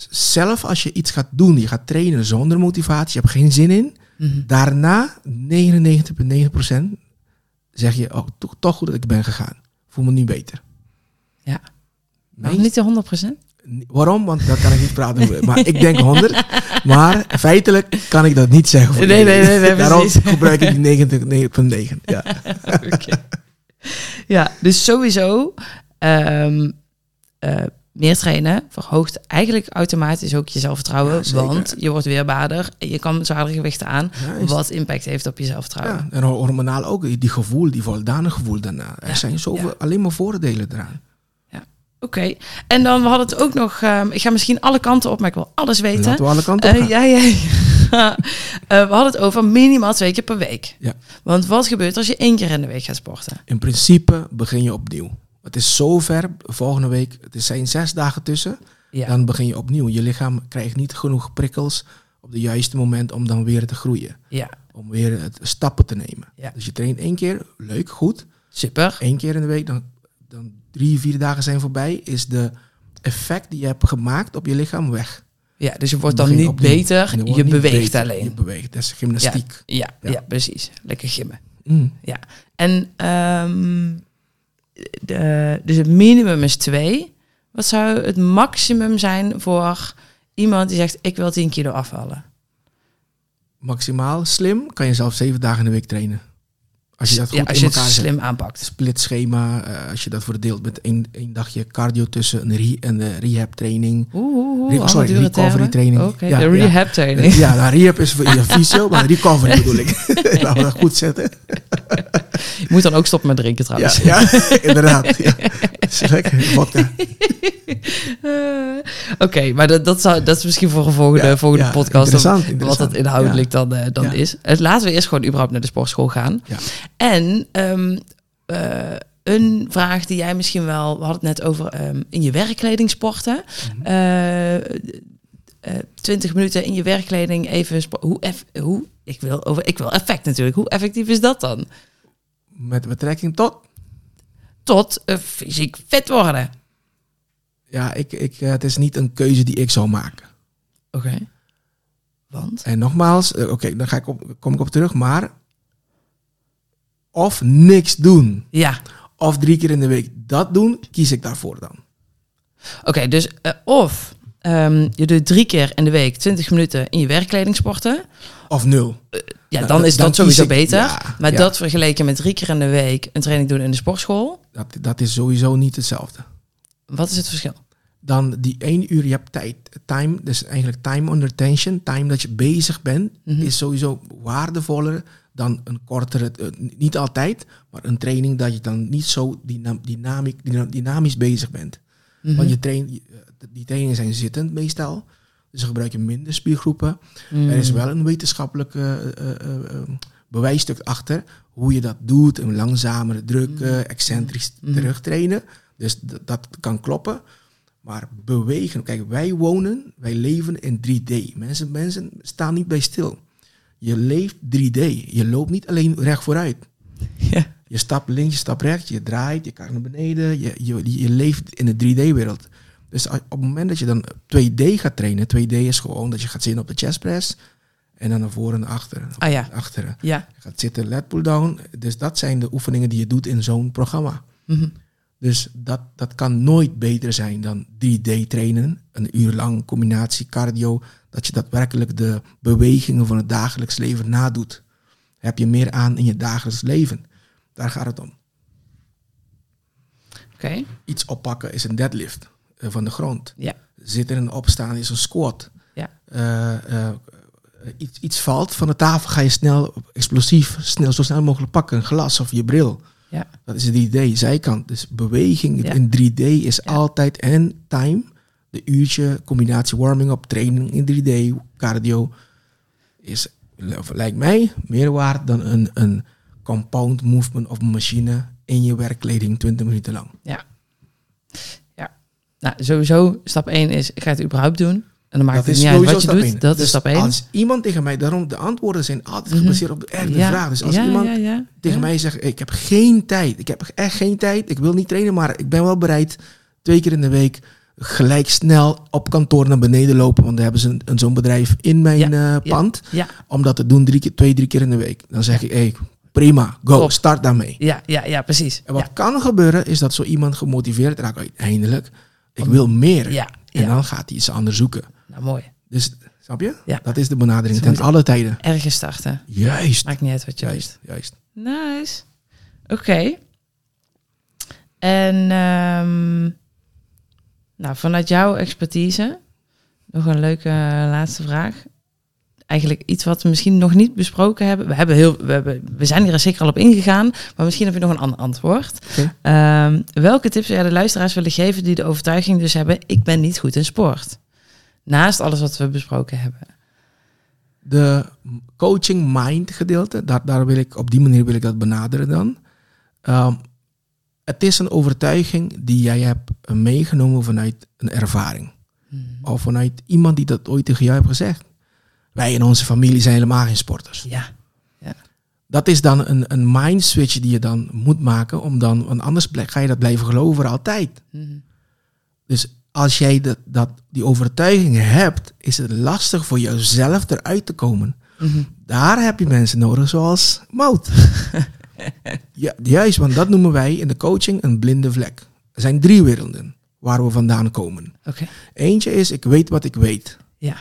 zelf als je iets gaat doen, je gaat trainen zonder motivatie, je hebt geen zin in, Mhm. daarna 99,9% zeg je, oh, toch, toch goed dat ik ben gegaan. Voel me nu beter. Ja. Nee? Niet de 100%? Waarom? Want daar kan ik niet praten over. Maar ik denk 100. Maar feitelijk kan ik dat niet zeggen. voor Nee, nee, nee, nee, Daarom precies. gebruik ik die 99,9. Ja. Oké. Ja, dus sowieso ehm, eh, meer trainen verhoogt eigenlijk automatisch ook je zelfvertrouwen. Ja, want je wordt weerbaarder. Je kan zwaardere gewichten aan. Wat impact heeft op je zelfvertrouwen. En hormonaal ook, die- gevoel, die voldane gevoel daarna. Er zijn zoveel, alleen maar voordelen eraan. Oké. En dan we hadden het ook nog... ehm, ik ga misschien alle kanten op, maar ik wil alles weten. Laten we alle kanten op Eh, ja, ja, Eh, we hadden het over minimaal twee keer per week. Ja. Want wat gebeurt als je één keer in de week gaat sporten? In principe begin je opnieuw. Het is zover, volgende week, het zijn zes dagen tussen, Ja. dan begin je opnieuw. Je lichaam krijgt niet genoeg prikkels op het juiste moment om dan weer te groeien. ja. Om weer het stappen te nemen. Ja. Dus je traint één keer, leuk, goed. Super. Eén keer in de week, dan, dan drie, vier dagen zijn voorbij, is de effect die je hebt gemaakt op je lichaam weg. Ja, dus je wordt dan niet opnieuw. beter, je niet beweegt beter. alleen. Je beweegt, dat is gymnastiek. Ja, ja, Ja. precies. Lekker gimmen. Mm. Ja. En ehm, de, dus het minimum is twee. Wat zou het maximum zijn voor iemand die zegt: Ik wil 10 kilo afvallen? Maximaal slim kan je zelf zeven dagen in de week trainen. Als je dat goed ja, als in je het elkaar zet. slim aanpakt. split schema, eh, als je dat verdeelt met één, één dagje cardio tussen een, re, een eh, rehab training. Oeh, oeh, oeh, sorry, recovery termen. training. Oké, Ja, de ja. rehab training. Ja, nou, rehab is voor je fysio, maar recovery bedoel ik. Laten we dat goed zetten. Je moet dan ook stoppen met drinken trouwens. ja inderdaad. Ja. Is lekker, vodka. Eh, Oké, maar dat, dat, zou, dat is misschien voor een volgende, Ja, volgende ja, podcast. interessant, Wat interessant. het inhoudelijk dan, eh, dan Ja. is. Eh, laten we eerst gewoon überhaupt naar de sportschool gaan. En ehm, eh, een vraag die jij misschien wel... We hadden het net over ehm, in je werkkleding sporten. Mhm. Eh, eh, 20 minuten in je werkkleding even... Hoe, eff- hoe ik, wil over, ik wil effect natuurlijk. Hoe effectief is dat dan? Met betrekking tot? Tot fysiek fit worden. Ja, ik, ik, het is niet een keuze die ik zou maken. Oké. Want? En nogmaals, oké, dan ga ik op, kom ik op terug, maar of niks doen, Ja. of drie keer in de week dat doen, kies ik daarvoor dan. Oké, dus eh, of ehm, je doet drie keer in de week 20 minuten in je werkkleding sporten. Of nul. Ja, Nou, dan is dan dat sowieso ik- beter. ja, maar ja. dat vergeleken met drie keer in de week een training doen in de sportschool. Dat, dat is sowieso niet hetzelfde. Wat is het verschil? Dan die één uur, je hebt tijd. Time, dus eigenlijk time under tension, time dat je bezig bent, Mhm. is sowieso waardevoller dan een kortere, eh, niet altijd, maar een training dat je dan niet zo dyna- dynamiek, dyna- dynamisch bezig bent. Mhm. Want je train, eh, die trainingen zijn zittend meestal. Dus dan gebruik je minder spiergroepen. Mhm. Er is wel een wetenschappelijk eh, eh, bewijsstuk achter hoe je dat doet. Een langzamere drukken, excentrisch Mhm. terugtrainen. Dus dat kan kloppen. Maar bewegen, kijk, wij wonen, wij leven in 3D. Mensen, mensen staan niet bij stil. Je leeft 3D. Je loopt niet alleen recht vooruit. Ja. Je stapt links, je stapt rechts, je draait, je kijkt naar beneden. Je, je, je leeft in de 3D-wereld. Dus op het moment dat je dan 2D gaat trainen, 2D is gewoon dat je gaat zitten op de chest press en dan naar voren en naar achteren. Ah ja. Achteren. Ja. Je gaat zitten, lat pull down. Dus dat zijn de oefeningen die je doet in zo'n programma. Mhm. Dus dat, dat kan nooit beter zijn dan 3D trainen. Een uur lang combinatie cardio. Dat je daadwerkelijk de bewegingen van het dagelijks leven nadoet. Heb je meer aan in je dagelijks leven. Daar gaat het om. Oké. Iets oppakken is een deadlift eh, van de grond. Ja. Zitten en opstaan is een squat. Ja. Eh, eh, iets, iets valt van de tafel, ga je snel, explosief, snel, zo snel mogelijk pakken. Een glas of je bril. Ja. Dat is de 3D, zijkant. Dus beweging Ja. in 3D is altijd en time. De uurtje, combinatie warming-up, training in 3D, cardio. Is, lijkt mij, meer waard dan een, een compound movement of een machine in je werkkleding 20 minuten lang. Ja. Ja. Nou, sowieso, stap 1 is, ik ga het überhaupt doen. En dan maakt het niet uit wat je doet. één. Dat Dus is stap 1. Als iemand tegen mij, daarom de antwoorden zijn altijd Mhm. gebaseerd op de echte ja. vraag. Dus als ja, iemand ja, tegen mij zegt, ik heb geen tijd, ik heb echt geen tijd, ik wil niet trainen, maar ik ben wel bereid twee keer in de week gelijk snel op kantoor naar beneden lopen, want daar hebben ze een, een zo'n bedrijf in mijn eh, pand, Ja, om dat te doen drie keer, twee, drie keer in de week. Dan zeg ik, hey, prima, go, Top. start daarmee. ja, ja, ja, precies. En wat ja. kan gebeuren, is dat zo iemand gemotiveerd raakt uiteindelijk. Ik wil meer. Ja, En ja. dan gaat hij iets anders zoeken. Nou, mooi. Dus, snap je? Ja. Dat is de benadering Zo ten alle tijden. Ergens starten. Juist. Maakt niet uit wat je Juist, juist. Nice. Oké. En ehm, Nou, vanuit jouw expertise, nog een leuke eh, laatste vraag. Eigenlijk iets wat we misschien nog niet besproken hebben. We, hebben heel, we, hebben, we zijn hier zeker al op ingegaan, maar misschien heb je nog een ander antwoord. Ehm, welke tips zou jij de luisteraars willen geven die de overtuiging dus hebben, ik ben niet goed in sport? Naast alles wat we besproken hebben. De coaching mind gedeelte, daar, daar wil ik, op die manier wil ik dat benaderen dan. Ehm, het is een overtuiging die jij hebt meegenomen vanuit een ervaring. Of vanuit iemand die dat ooit tegen jou heeft gezegd. Wij in onze familie zijn helemaal geen sporters. Ja. Dat is dan een, een mind switch die je dan moet maken. Om dan, want anders ga je dat blijven geloven voor altijd. Mhm. Dus als jij dat, dat, die overtuiging hebt, is het lastig voor jezelf eruit te komen. Mhm. Daar heb je mensen nodig zoals Mout. ja, juist, want dat noemen wij in de coaching een blinde vlek. Er zijn drie werelden waar we vandaan komen. Eentje is, ik weet wat ik weet. Ja.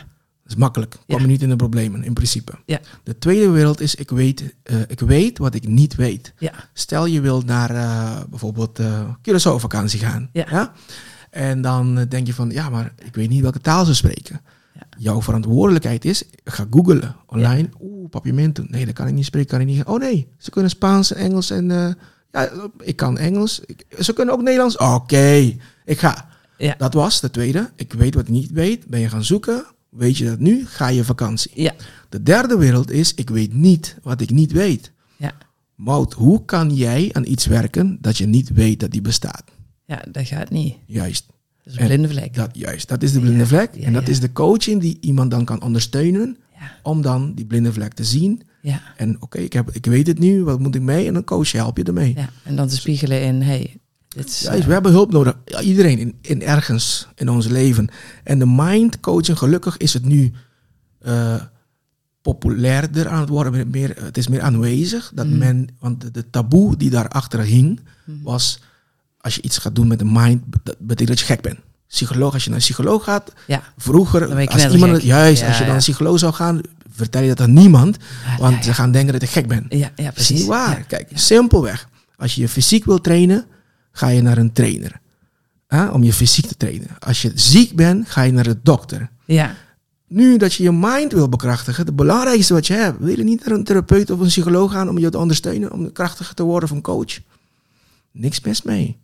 Dat is makkelijk. Kom Ja. je niet in de problemen, in principe. Ja. De tweede wereld is, ik weet, eh, ik weet wat ik niet weet. Ja. Stel je wilt naar eh, bijvoorbeeld eh Curaçao vakantie gaan. Ja. En dan denk je van, ja, maar ik weet niet welke taal ze spreken. Jouw verantwoordelijkheid is, ga googlen online. Oeh, papiamento. Nee, dat kan ik niet spreken, kan ik niet. Oh nee, ze kunnen Spaans, Engels en... eh, ja, ik kan Engels. Ik- ze kunnen ook Nederlands. Oké, ik ga. Ja. Dat was de tweede. Ik weet wat ik niet weet. Ben je gaan zoeken? Weet je dat nu? Ga je vakantie. Ja. De derde wereld is, ik weet niet wat ik niet weet. Ja. Mout, hoe kan jij aan iets werken dat je niet weet dat die bestaat? Ja, dat gaat niet. Juist. Dat is een En blinde vlek. Dat, juist, dat is de blinde Ja, vlek. ja, en dat ja. is de coaching die iemand dan kan ondersteunen om dan die blinde vlek te zien. Ja. En oké, ik ik, ik weet het nu, wat moet ik mee? En een coach help je ermee. ja. En dan te spiegelen in, hey, is... Juist, eh, we hebben hulp nodig. Ja, iedereen in, in ergens in ons leven. En de mind coaching, gelukkig is het nu eh, populairder aan het worden. Meer, het is meer aanwezig. Dat Mhm. men, want de, de taboe die daarachter hing, was als je iets gaat doen met de mind, dat betekent dat je gek bent. Psycholoog, als je naar een psycholoog gaat, ja. vroeger, als iemand, juist, Ja, als je naar een psycholoog zou gaan, vertel je dat aan niemand, want ze gaan denken dat je gek bent. Ja, ja, Dat is precies. niet waar. Ja. Kijk, simpelweg. Als je je fysiek wil trainen, ga je naar een trainer. Hè, om je fysiek te trainen. Als je ziek bent, ga je naar de dokter. Ja. Nu dat je je mind wil bekrachtigen, het belangrijkste wat je hebt, wil je niet naar een therapeut of een psycholoog gaan om je te ondersteunen, om krachtiger te worden of een coach? Niks mis mee.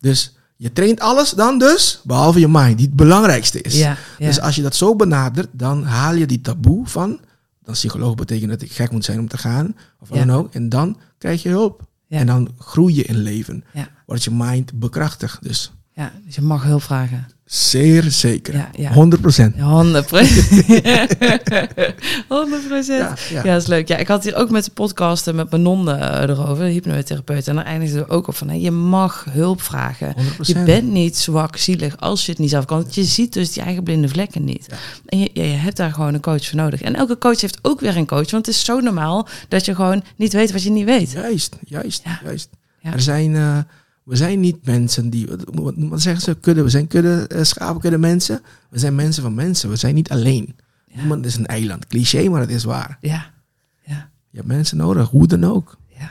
Dus je traint alles dan dus, behalve je mind, die het belangrijkste is. Ja, ja. Dus als je dat zo benadert, dan haal je die taboe van, dan psycholoog betekent dat ik gek moet zijn om te gaan, of wat Ja. dan ook, en dan krijg je hulp. En dan groei je in leven. Wordt je mind bekrachtigd. Dus ja, dus je mag hulp vragen. Zeer zeker. Ja, ja. 100 procent. Ja, 100 procent. 100 procent. Ja, dat is leuk. Ja, ik had hier ook met de podcasten met mijn non eh, erover, de hypnotherapeut. En daar eindigde we ook op van, hè, je mag hulp vragen. 100%. Je bent niet zwak, zielig als je het niet zelf kan. Want je ziet dus die eigen blinde vlekken niet. En je, je hebt daar gewoon een coach voor nodig. En elke coach heeft ook weer een coach. Want het is zo normaal dat je gewoon niet weet wat je niet weet. Juist, juist, juist. Er zijn, eh, we zijn niet mensen die, wat, zeggen ze, kudde, we zijn kudde, uh, schapenkudde mensen. We zijn mensen van mensen, we zijn niet alleen. Ja. Niemand is een eiland. Cliché, maar het is waar. Ja, ja, Je hebt mensen nodig, hoe dan ook. ja.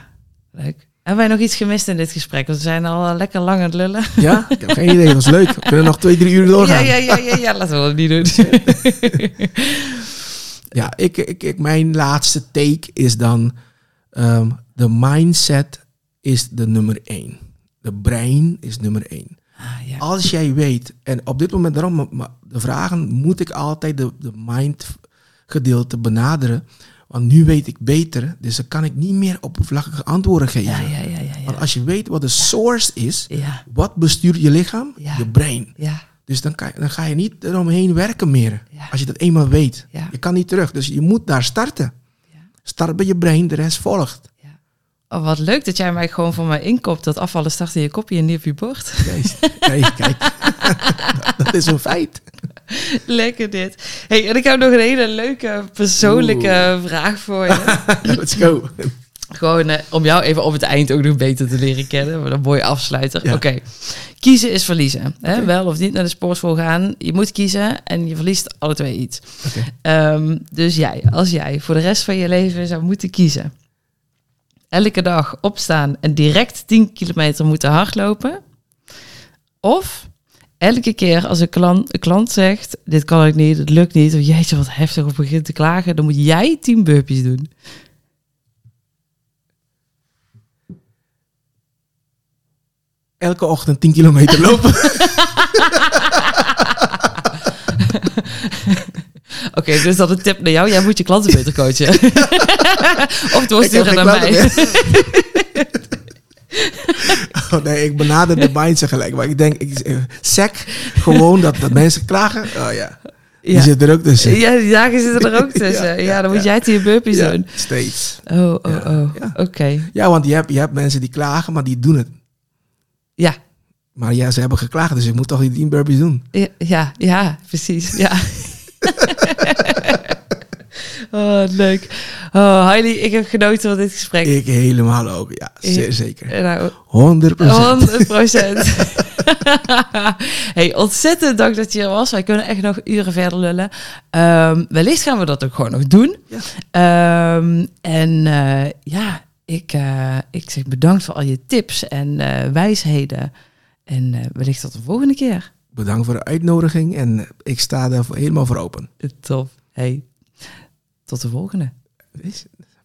Leuk. Hebben wij nog iets gemist in dit gesprek? Want we zijn al eh, lekker lang aan het lullen. Ja, ik heb geen idee, dat was leuk. We kunnen nog twee, drie uur Ja, doorgaan. ja, ja, ja, ja, laten we dat niet doen. Ja, ik, ik, ik, mijn laatste take is dan... ehm, de mindset is de nummer één. De brein is nummer één. Ah, ja. Als jij weet, en op dit moment daarom, de vragen moet ik altijd de, de mind gedeelte benaderen. Want nu weet ik beter, dus dan kan ik niet meer oppervlakkige antwoorden geven. Ja, ja, ja, ja, Want als je weet wat de source is, wat bestuurt je lichaam? Je brein. Dus dan, kan, dan ga je niet eromheen werken meer. Als je dat eenmaal weet. Je kan niet terug. Dus je moet daar starten. Start bij je brein, de rest volgt. Oh, wat leuk dat jij mij gewoon van mij inkoopt. Dat afvallen start in je kopje en niet op je bord. Kijk, kijk, kijk. dat is een feit. Lekker dit. Hey, en ik heb nog een hele leuke persoonlijke vraag voor je. Let's go. Gewoon eh, om jou even op het eind ook nog beter te leren kennen. Wat een mooie afsluiter. Ja. Oké. Kiezen is verliezen. Hè? Wel of niet naar de sportschool gaan. Je moet kiezen en je verliest alle twee iets. Ehm, dus jij, als jij voor de rest van je leven zou moeten kiezen. Elke dag opstaan en direct 10 kilometer moeten hardlopen. Of elke keer als een klant, een klant zegt, dit kan ik niet, het lukt niet, of jeetje wat heftig of begint te klagen, dan moet jij 10 burpees doen. Elke ochtend 10 kilometer lopen. Oké, dus dat een tip naar jou. Jij moet je klanten beter coachen. of doorsturen naar mij. oh, nee, ik benader de mindset gelijk. Maar ik denk, ik, eh, sec, gewoon dat, dat mensen klagen. Oh ja, die Ja. zit er ook tussen. Ja, die dagen zitten er ook tussen. Ja, Ja, ja, dan moet jij 10 burpees Ja, doen. steeds. Oh, oh, oh. Oké. Ja, want je hebt, je hebt mensen die klagen, maar die doen het. Ja. Maar ja, ze hebben geklaagd, dus ik moet toch die 10 burpees doen. Ja, ja, ja, precies. Ja. oh, leuk. Oh, Heili, ik heb genoten van dit gesprek. Ik helemaal ook, ja, zeer zeker. Nou, 100% 100 procent. hey, ontzettend dank dat je er was. Wij kunnen echt nog uren verder lullen. Ehm, wellicht gaan we dat ook gewoon nog doen. Ja. Ehm, en eh, ja, ik, eh, ik zeg bedankt voor al je tips en eh, wijsheden. En wellicht tot de volgende keer. Bedankt voor de uitnodiging en ik sta daar voor- helemaal voor open. Top. Hey, tot de volgende.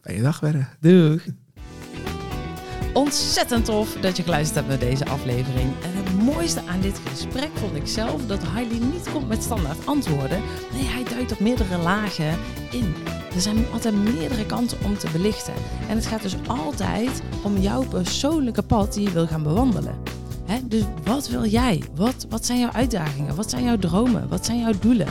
Fijne dag verder. Doeg. Ontzettend tof dat je geluisterd hebt naar deze aflevering. En het mooiste aan dit gesprek vond ik zelf dat Hailey niet komt met standaard antwoorden. Nee, hij duikt op meerdere lagen in. Er zijn altijd meerdere kanten om te belichten. En het gaat dus altijd om jouw persoonlijke pad die je wil gaan bewandelen. Hè? Dus wat wil jij? Wat, wat zijn jouw uitdagingen? Wat zijn jouw dromen? Wat zijn jouw doelen?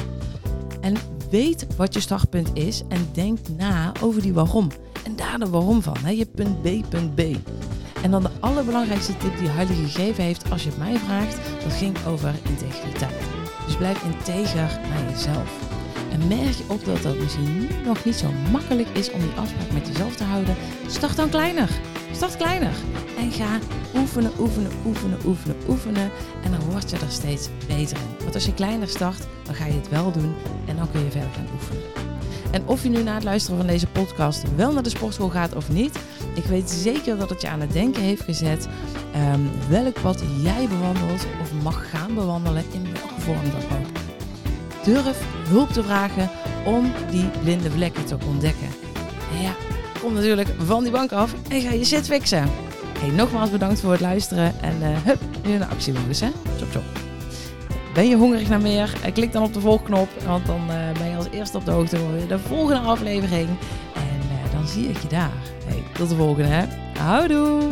En weet wat je startpunt is en denk na over die waarom. En daar de waarom van. Hè? Je punt B, punt B. En dan de allerbelangrijkste tip die Harley gegeven heeft, als je het mij vraagt, dat ging over integriteit. Dus blijf integer naar jezelf. En merk je op dat dat misschien nog niet zo makkelijk is om die afspraak met jezelf te houden, start dan kleiner. Start kleiner. En ga oefenen, oefenen, oefenen, oefenen, oefenen. En dan word je er steeds beter in. Want als je kleiner start, dan ga je het wel doen en dan kun je verder gaan oefenen. En of je nu na het luisteren van deze podcast wel naar de sportschool gaat of niet, ik weet zeker dat het je aan het denken heeft gezet ehm, welk pad jij bewandelt of mag gaan bewandelen in welke vorm dan ook. Durf hulp te vragen om die blinde vlekken te ontdekken. En ja, kom natuurlijk van die bank af en ga je shit fixen. Hey, nogmaals bedankt voor het luisteren en eh hup, nu naar actiemodus hè. Chop chop. Ben je hongerig naar meer? Eh, Klik dan op de volgknop, want dan eh, ben je als eerste op de hoogte van de volgende aflevering. En dan zie ik je daar. Hey, tot de volgende hè. Houdoe!